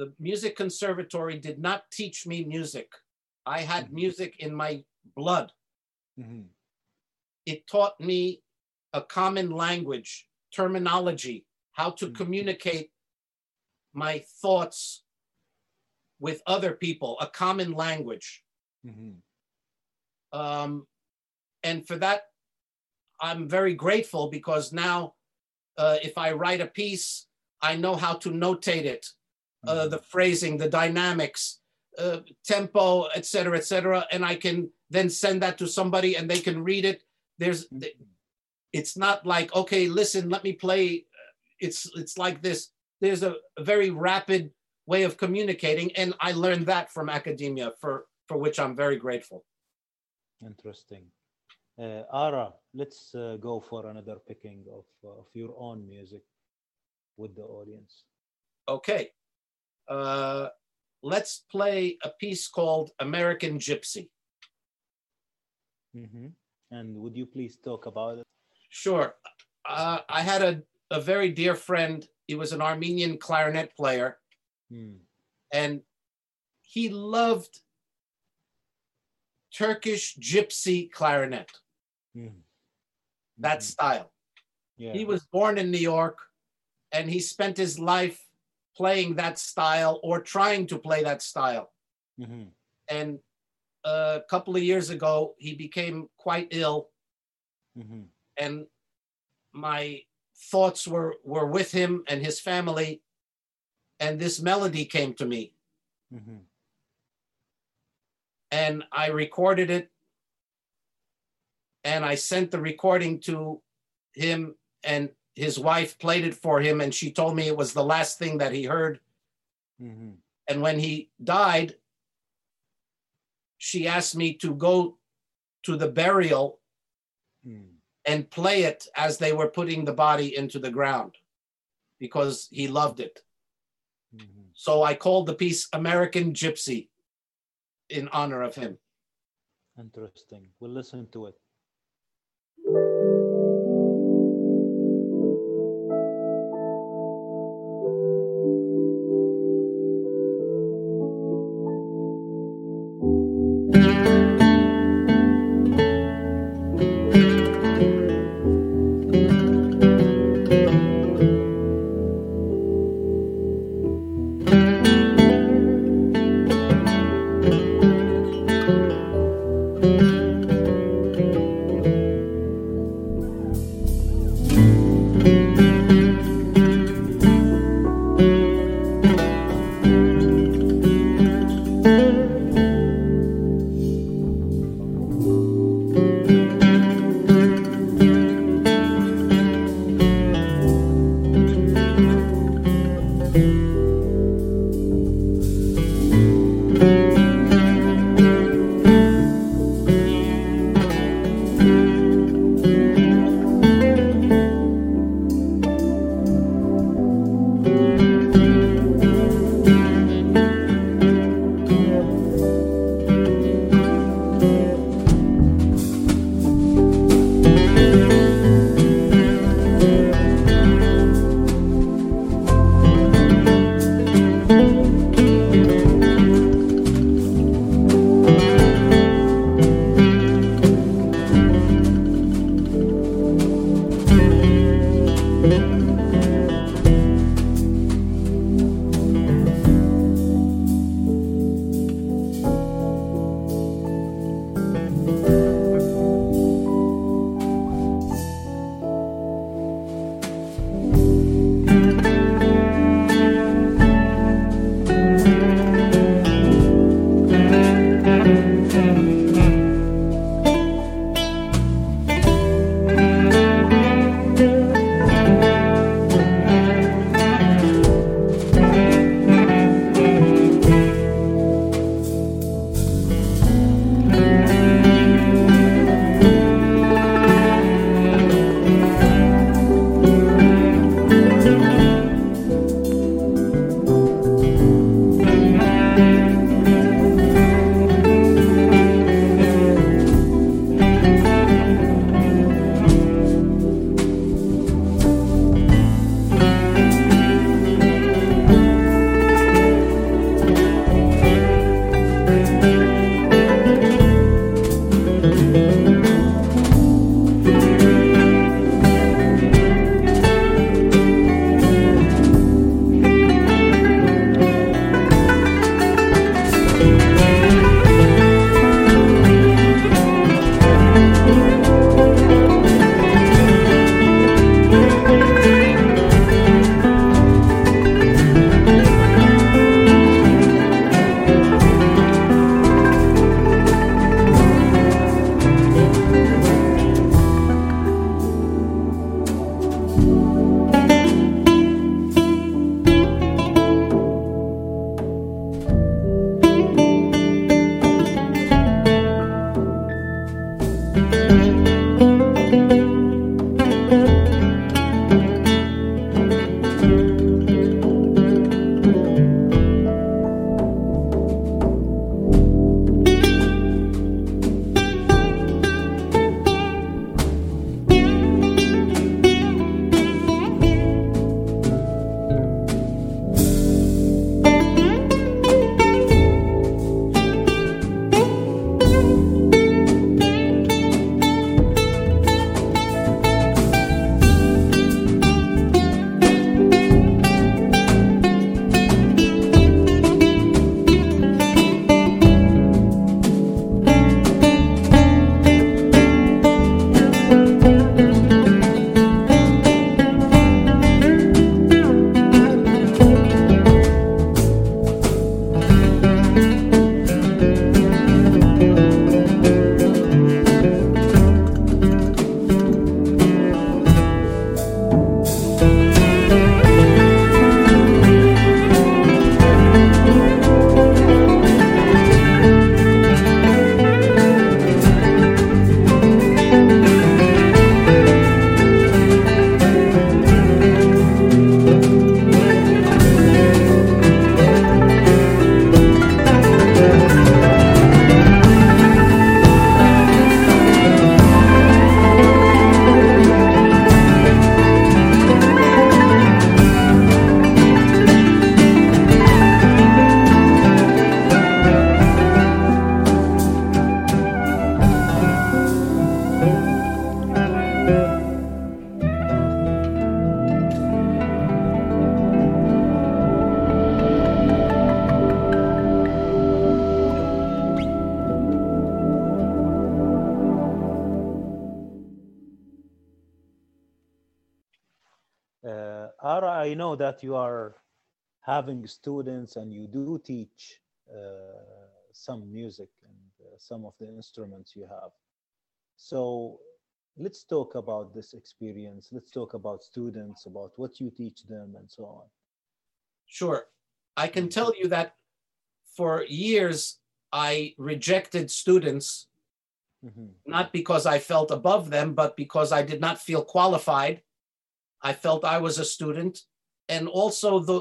the music conservatory did not teach me music. I had Mhm. music in my blood. Mhm. It taught me a common language, terminology, how to Mhm. communicate my thoughts with other people, a common language. Mhm. Um, and for that, I'm very grateful because now, uh, if I write a piece, I know how to notate it, uh, Mhm. the phrasing, the dynamics, uh, tempo, et cetera, et cetera, and I can then send that to somebody and they can read it. There's, Mhm. it's not like okay, listen, let me play. It's it's like this. There's a, a very rapid way of communicating, and I learned that from academia, for for which I'm very grateful. Interesting. Uh, Ara, let's uh, go for another picking of, of your own music with the audience. Okay. Uh, let's play a piece called American Gypsy. Mhm. And would you please talk about it? Sure. Uh, I had a, a very dear friend. He was an Armenian clarinet player. Hmm. and he loved Turkish gypsy clarinet, Mm. that Mhm. style. Yeah. He was born in New York and he spent his life playing that style or trying to play that style. Mhm. And a couple of years ago, he became quite ill, Mhm. and my thoughts were, were with him and his family. And this melody came to me, Mhm. and I recorded it. And I sent the recording to him, and his wife played it for him. And she told me it was the last thing that he heard. Mhm. And when he died, she asked me to go to the burial Mm. and play it as they were putting the body into the ground because he loved it. Mhm. So I called the piece American Gypsy in honor of him. Interesting. We'll listen to it. That you are having students and you do teach uh, some music and uh, some of the instruments you have. So let's talk about this experience. Let's talk about students, about what you teach them, and so on. Sure. I can tell you that for years I rejected students Mhm. not because I felt above them, but because I did not feel qualified. I felt I was a student. And also the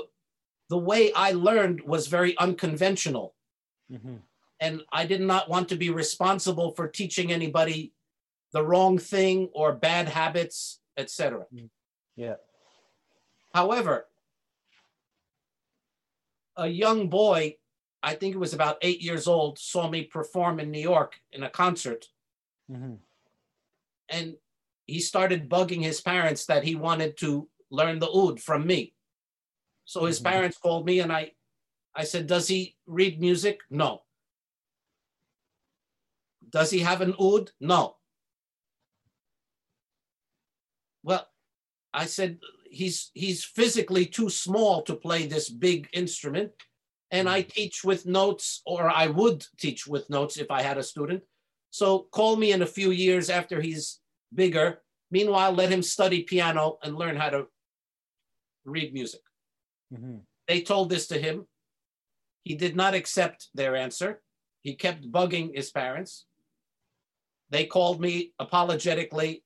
the way I learned was very unconventional. Mhm. And I did not want to be responsible for teaching anybody the wrong thing or bad habits, etc. Yeah. However, a young boy, I think it was about eight years old, saw me perform in New York in a concert. Mhm. and he started bugging his parents that he wanted to learn the oud from me. So his Mhm. parents called me and I I said, "Does he read music?" No. Does he have an oud? No. Well, I said he's he's physically too small to play this big instrument and I teach with notes or I would teach with notes if I had a student. So call me in a few years after he's bigger. Meanwhile, let him study piano and learn how to read music. Mhm. They told this to him. He did not accept their answer. He kept bugging his parents. They called me apologetically.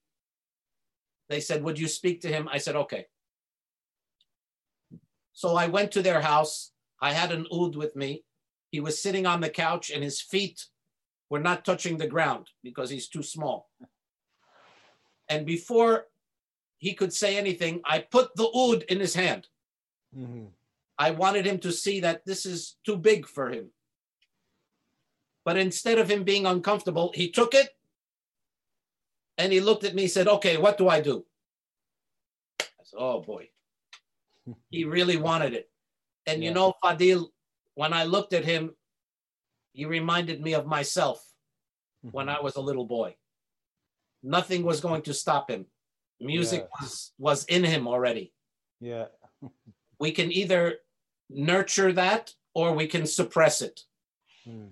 They said, Would you speak to him? I said, Okay. So I went to their house. I had an oud with me. He was sitting on the couch and his feet were not touching the ground because he's too small. And before he could say anything, I put the oud in his hand. Mhm. I wanted him to see that this is too big for him. But instead of him being uncomfortable, he took it and he looked at me and said, Okay, what do I do? I said, Oh boy. He really wanted it. And you know, Fadil, when I looked at him, he reminded me of myself when Mhm. I was a little boy. Nothing was going to stop him. Music Yeah. was, was in him already. Yeah. We can either nurture that or we can suppress it. Mm.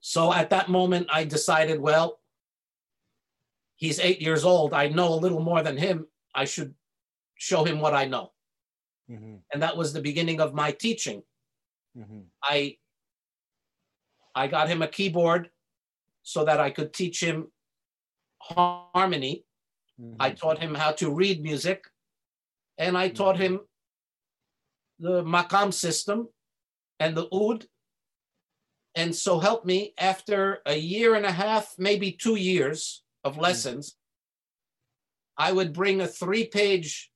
So at that moment, I decided, well, he's eight years old. I know a little more than him. I should show him what I know. Mhm. And that was the beginning of my teaching. Mhm. I I got him a keyboard so that I could teach him harmony. I Mhm. taught him how to read music, and I taught him the makam system and the oud. And so help me, after a year and a half, maybe two years of lessons, I would bring a three-page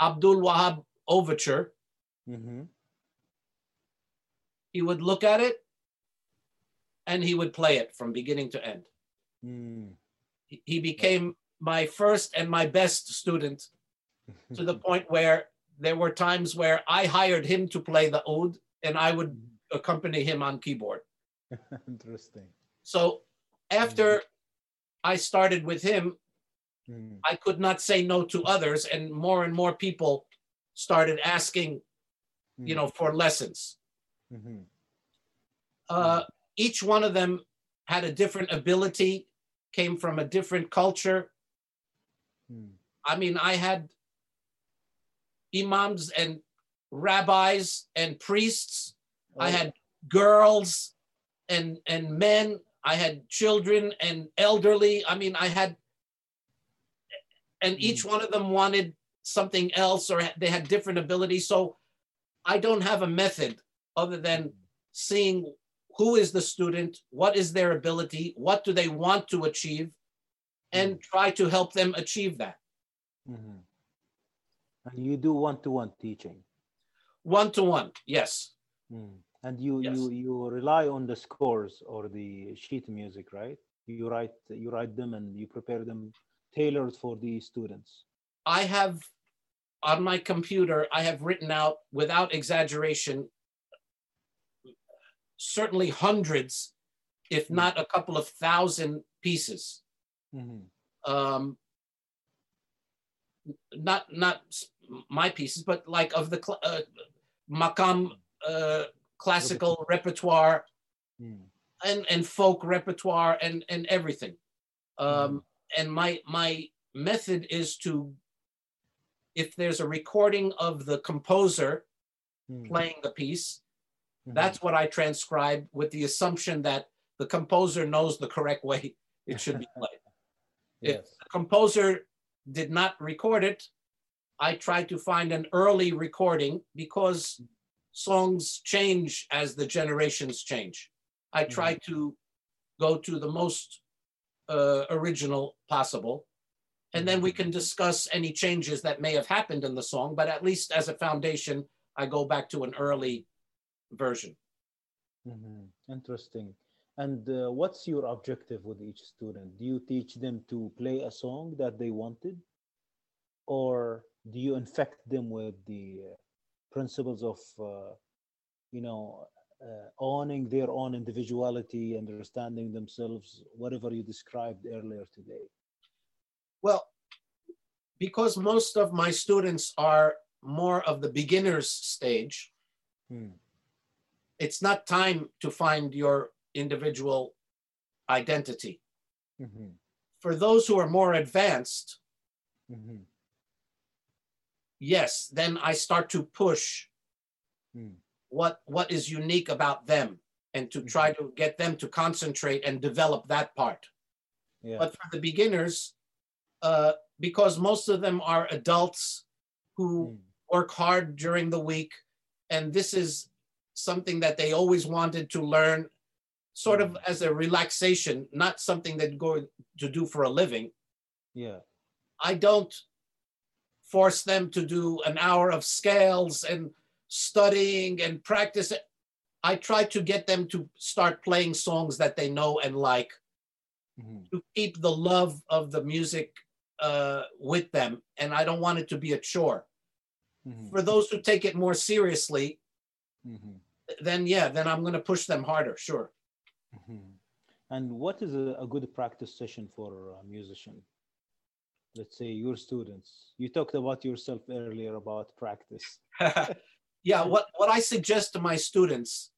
Abdul Wahab overture. Mhm. He would look at it, and he would play it from beginning to end. Mm. He became my first and my best student to the point where there were times where I hired him to play the oud and I would accompany him on keyboard. Interesting. So after I started with him, Mm. I could not say no to others, and more and more people started asking, you know, for lessons. Mhm. Uh, each one of them had a different ability, came from a different culture. Mm. I mean, I had imams and rabbis and priests. I Oh. had girls and and men. I had children and elderly. I mean, I had, and each hmm. one of them wanted something else, or they had different abilities. So, I don't have a method other than hmm. seeing who is the student, what is their ability, what do they want to achieve, hmm. and try to help them achieve that. Mhm. And you do one-to-one teaching. One to one, yes. Mm. And you Yes. you you rely on the scores or the sheet music, right? You write you write them and you prepare them tailored for the students. I have on my computer, I have written out without exaggeration, certainly hundreds, if Mm. not a couple of thousand pieces. Mhm. Um, not not my pieces, but like of the uh, makam uh, classical repertoire Mm. and and folk repertoire and and everything. Um, Mhm. And my my method is to, if there's a recording of the composer Mm. playing the piece, Mhm. that's what I transcribe with the assumption that the composer knows the correct way it should be played. If the composer did not record it, I try to find an early recording because songs change as the generations change. I try to go to the most uh, original possible. And then we can discuss any changes that may have happened in the song, but at least as a foundation, I go back to an early version. Mhm. Interesting. And uh, what's your objective with each student? Do you teach them to play a song that they wanted? Or do you infect them with the principles of, uh, you know, uh, owning their own individuality, understanding themselves, whatever you described earlier today? Well, because most of my students are more of the beginner's stage, Hmm. it's not time to find your individual identity. Mhm. For those who are more advanced, Mhm. Yes, then I start to push Hmm. what what is unique about them and to try to get them to concentrate and develop that part. Yeah. But for the beginners, uh, because most of them are adults who Hmm. work hard during the week, and this is something that they always wanted to learn, sort of Mm. as a relaxation, not something that go to do for a living. Yeah. I don't force them to do an hour of scales and studying and practice. I try to get them to start playing songs that they know and like Mhm. to keep the love of the music uh, with them. And I don't want it to be a chore. Mhm. For those who take it more seriously, Mhm. then yeah, then I'm going to push them harder, sure. Mhm. And what is a, a good practice session for a musician? Let's say your students. You talked about yourself earlier about practice. yeah, what, what I suggest to my students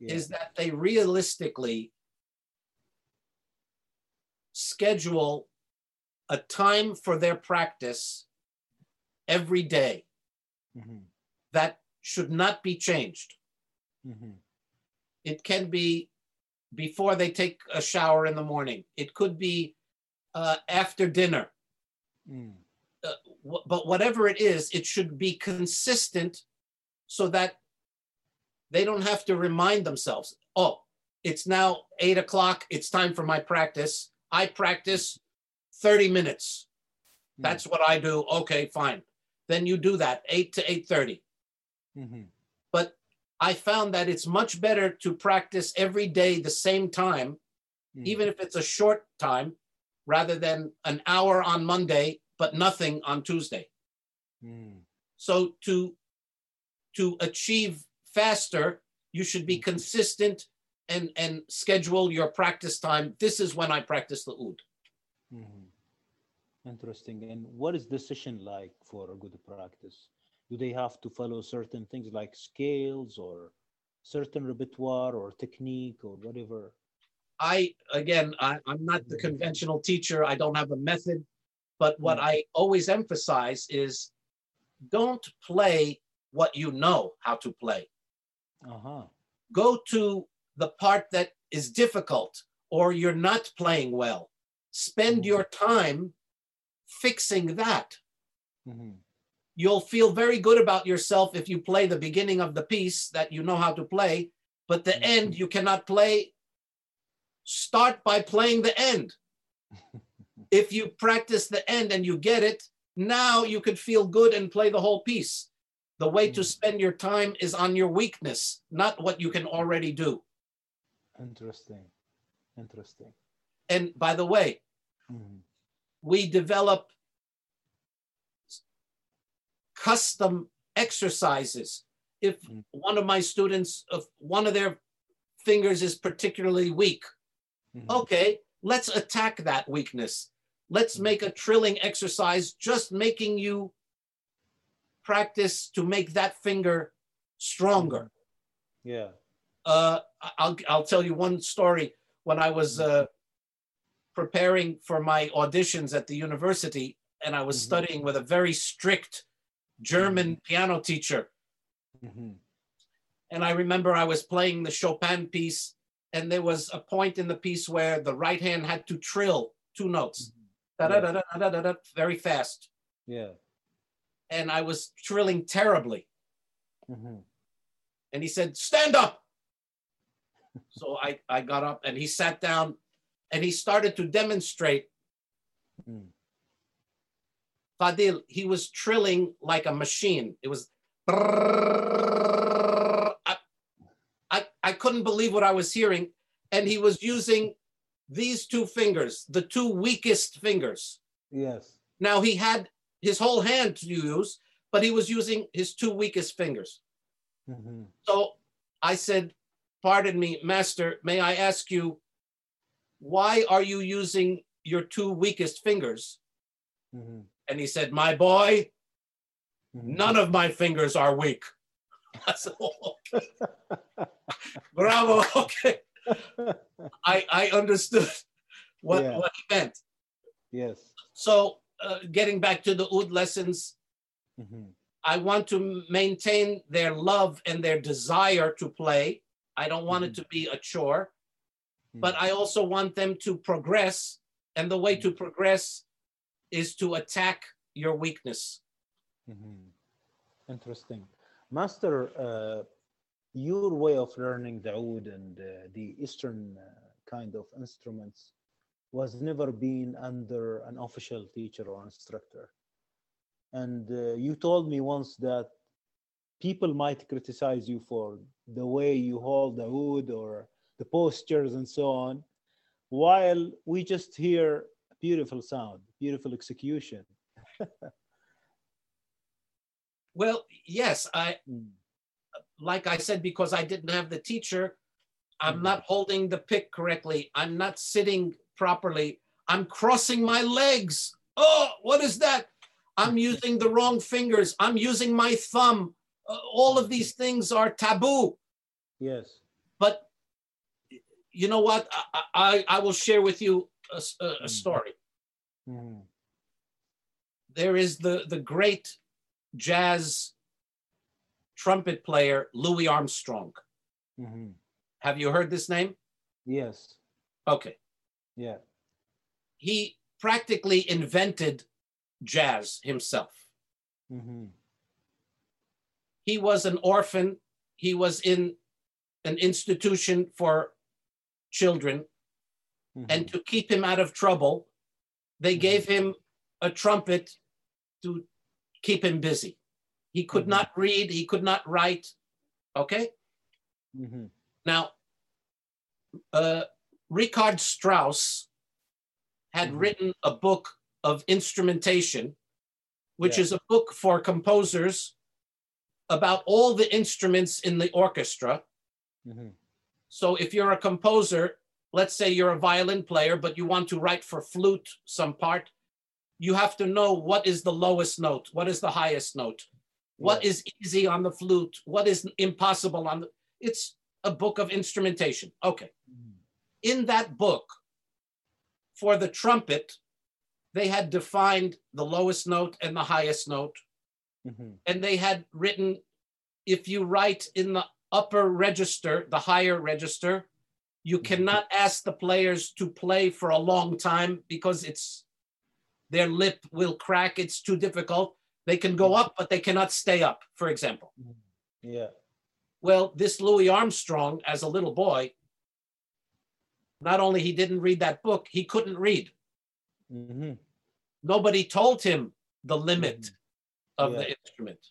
Yeah. is that they realistically schedule a time for their practice every day Mhm. that should not be changed. Mhm. It can be before they take a shower in the morning. It could be uh, after dinner. Mm. Wh- But whatever it is, it should be consistent so that they don't have to remind themselves, oh, it's now eight o'clock. It's time for my practice. I practice 30 minutes. That's what I do. Okay, fine. Then you do that, 8 to 8:30. Mhm. But I found that it's much better to practice every day the same time Mm. even if it's a short time, rather than an hour on Monday but nothing on Tuesday. Mm. So to to achieve faster, you should be consistent and and schedule your practice time. This is when I practice the oud. Mhm. Interesting. And what is the session like for a good practice? Do they have to follow certain things like scales or certain repertoire or technique or whatever? I again, I, I'm not the conventional teacher. I don't have a method, but what I always emphasize is don't play what you know how to play. Uh-huh. go to the part that is difficult or you're not playing well. Spend Mhm. your time fixing that. Mhm. You'll feel very good about yourself if you play the beginning of the piece that you know how to play, but the Mhm. end you cannot play. Start by playing the end. If you practice the end and you get it, now you could feel good and play the whole piece. The way to Mhm. spend your time is on your weakness, not what you can already do. Interesting. Interesting. And by the way, Mhm. we develop custom exercises. If Mm. one of my students, if one of their fingers is particularly weak, Mhm. okay, let's attack that weakness. let's make a trilling exercise, just making you practice to make that finger stronger. Yeah. Uh, I'll, I'll tell you one story. When I was uh, preparing for my auditions at the university, and I was Mhm. studying with a very strict German piano teacher, Mhm. And I remember I was playing the Chopin piece, and there was a point in the piece where the right hand had to trill two notes, da, very fast. Yeah. And I was trilling terribly. Mhm. And he said, Stand up. So I, I got up and he sat down and he started to demonstrate. Mm. Fadil, he was trilling like a machine. It was. I couldn't believe what I was hearing. And he was using these two fingers, the two weakest fingers. Yes. Now he had his whole hand to use, but he was using his two weakest fingers. Mhm. So I said, Pardon me, Master, may I ask you, why are you using your two weakest fingers? Mhm. And he said, My boy, Mhm. none of my fingers are weak. Bravo. Okay. I, I understood what, Yeah. what he meant. Yes. So, uh, getting back to the oud lessons, Mhm. I want to maintain their love and their desire to play. I don't want it to be a chore, but I also want them to progress. And the way to progress is to attack your weakness. Mhm. Interesting. Master, uh, your way of learning the oud and uh, the Eastern uh, kind of instruments was never been under an official teacher or instructor. And uh, you told me once that people might criticize you for the way you hold the oud or the postures and so on, while we just hear a beautiful sound, beautiful execution. Well, yes, I Mm. like I said, because I didn't have the teacher, I'm Mhm. not holding the pick correctly. I'm not sitting properly. I'm crossing my legs. Oh, what is that? I'm using the wrong fingers. I'm using my thumb. Uh, all of these things are taboo. Yes. But you know what? I, I, I will share with you a, Mm. story. Mhm. There is the, the great jazz trumpet player, Louis Armstrong. Mhm. Have you heard this name? Yes. Okay. Yeah. he practically invented jazz himself. Mhm. He was an orphan. He was in an institution for children. And Mhm. to keep him out of trouble, they Mhm. gave him a trumpet to keep him busy. He could Mhm. not read, he could not write. Okay. Mhm. Now, uh, Richard Strauss had Mhm. written a book of instrumentation, which Yeah. is a book for composers about all the instruments in the orchestra. Mhm. So if you're a composer, let's say you're a violin player, but you want to write for flute some part, you have to know what is the lowest note, what is the highest note, what Yeah. is easy on the flute, what is impossible on the. It's a book of instrumentation. Okay. Mhm. in that book for the trumpet, they had defined the lowest note and the highest note, Mhm. and they had written if you write in the upper register, the higher register, you Mhm. cannot ask the players to play for a long time because it's their lip will crack. It's too difficult. They can go up, but they cannot stay up, for example. Yeah. Well, this Louis Armstrong, as a little boy, not only he didn't read that book, he couldn't read. Mhm. Nobody told him the limit Mhm. of Yeah. the instrument.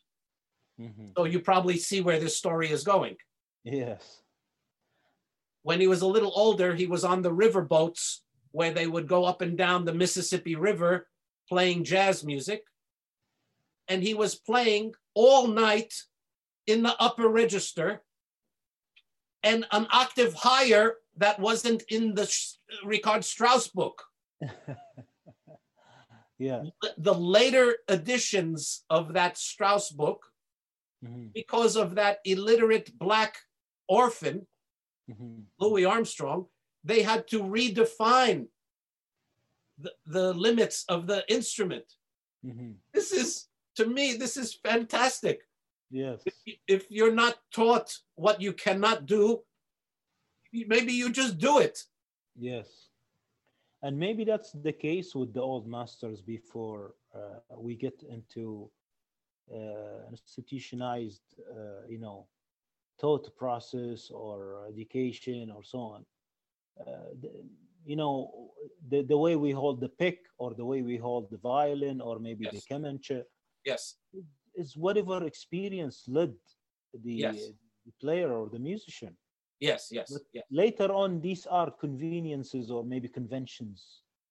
Mhm. So you probably see where this story is going. Yes. When he was a little older, he was on the river boats where they would go up and down the Mississippi River playing jazz music. And he was playing all night in the upper register and an octave higher that wasn't in the Richard Strauss book. Yeah. The later editions of that Strauss book, Mhm, because of that illiterate black orphan, mhm. Louis Armstrong, they had to redefine the, the limits of the instrument. Mhm. This is, to me, this is fantastic. Yes. If, if you're not taught what you cannot do, maybe you just do it. Yes. And maybe that's the case with the old masters before uh, we get into uh, institutionalized, uh, you know, thought process or education or so on. Uh, you know, the, the way we hold the pick or the way we hold the violin or maybe Yes. the kemenche Yes, is whatever experience led the, Yes. the player or the musician. yes, yes, But- yes. Later on, these are conveniences or maybe conventions,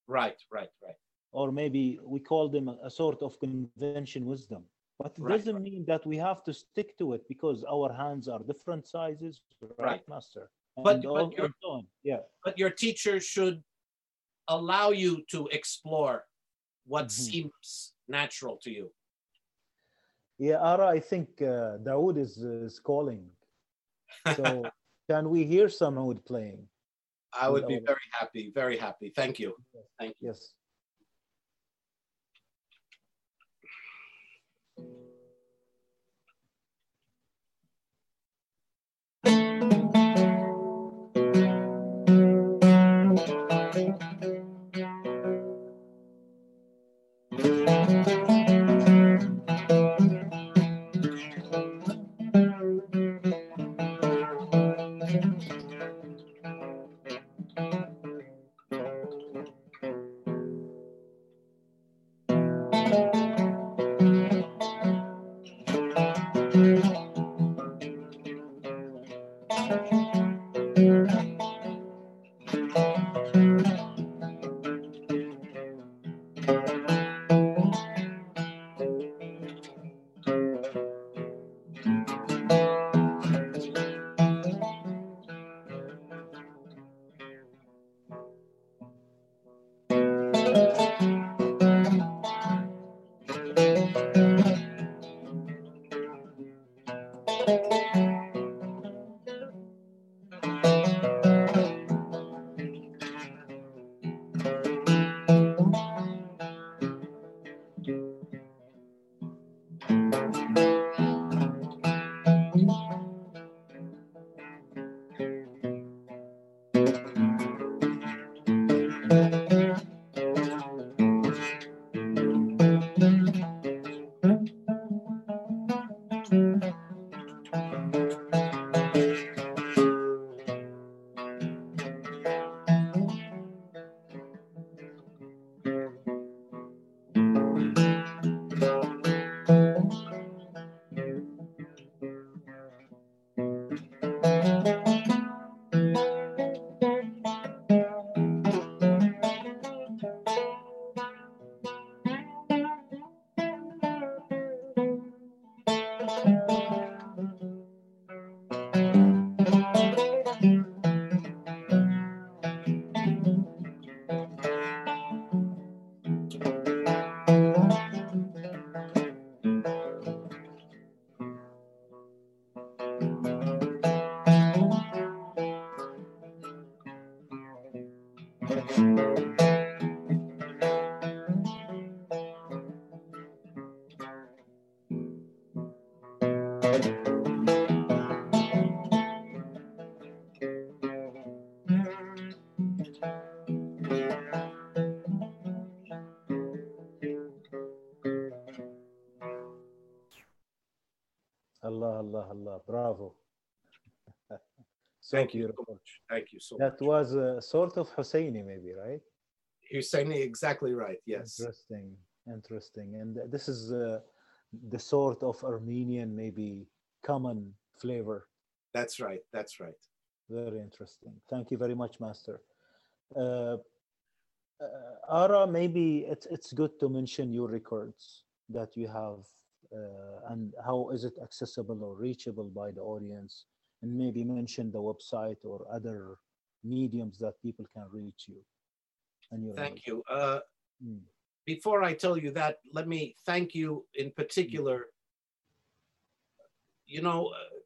Right, right, right. or maybe we call them a, a sort of convention wisdom. But it Right, doesn't right. mean that we have to stick to it because our hands are different sizes, right, Right. Master? But- but all- you're- and so on. Yeah. But your teacher should allow you to explore what Mhm. seems natural to you. Yeah, Ara, I think uh, the oud is, is calling. So can we hear some Dawood playing? I would be very happy, very happy. Thank you. Thank you. Yes. Allah, Allah, Allah. Bravo. so Thank you so much. Thank you so That much. was a sort of Husseini, maybe, right? Saying exactly right. Yes. Interesting. Interesting. And this is uh, the sort of Armenian, maybe common flavor. That's right. That's right. Very interesting. Thank you very much, Master. Uh, uh, Ara, maybe it's it's good to mention your records that you have, and how is it accessible or reachable by the audience, and maybe mention the website or other mediums that people can reach you. And your Thank you. Uh, Mm. before I tell you that, let me thank you in particular. You know, uh,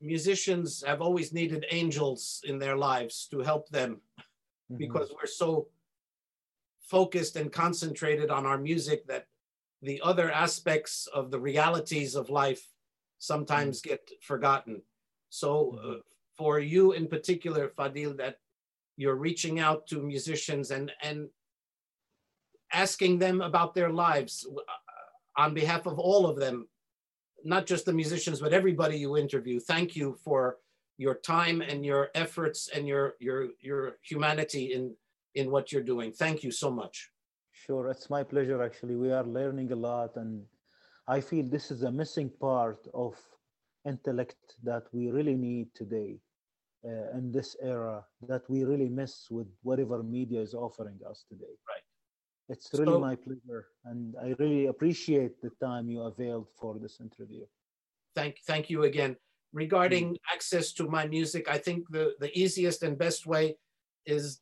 musicians have always needed angels in their lives to help them mm-hmm. because we're so focused and concentrated on our music that the other aspects of the realities of life sometimes mm-hmm. get forgotten. So, uh, for you in particular, Fadil, that you're reaching out to musicians and and asking them about their lives uh, on behalf of all of them, not just the musicians, but everybody you interview. Thank you for your time and your efforts and your your your humanity in in what you're doing. Thank you so much. Sure, it's my pleasure. Actually, we are learning a lot, and I feel this is a missing part of intellect that we really need today uh, in this era that we really miss with whatever media is offering us today. Right. It's really so, my pleasure, and I really appreciate the time you availed for this interview. Thank, thank you again. Regarding access to my music, I think the, the easiest and best way is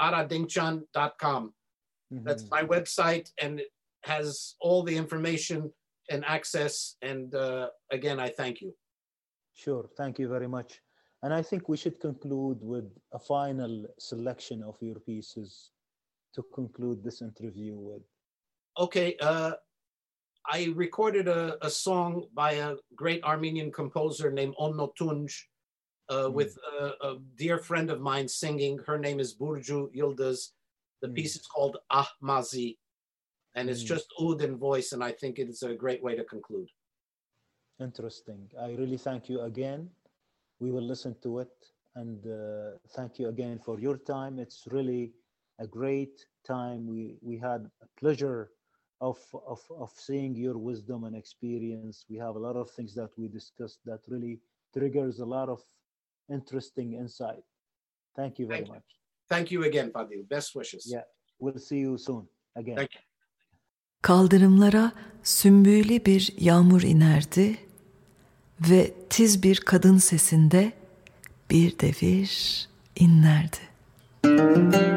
www.aradinkjian.com. Mm-hmm. That's my website, and it has all the information and access. And uh, again, I thank you. Sure. Thank you very much. And I think we should conclude with a final selection of your pieces to conclude this interview with. Okay. Uh, I recorded a, a song by a great Armenian composer named Onno Tunç uh, mm. with a, a, dear friend of mine singing. Her name is Burcu Yıldız. The mm. piece is called Ahmazi, and it's mm. just oud in voice, and I think it's a great way to conclude. Interesting. I really thank you again. We will listen to it, and uh, thank you again for your time. It's really a great time. We we had a pleasure of, of, of seeing your wisdom and experience. We have a lot of things that we discussed that really triggers a lot of interesting insight. Thank you very Thank much. You. Thank you again, Fadil. Best wishes. Yeah, we'll see you soon again. Thank you. Kaldırımlara sümbüylü bir yağmur inerdi ve tiz bir kadın sesinde bir devir inlerdi. Müzik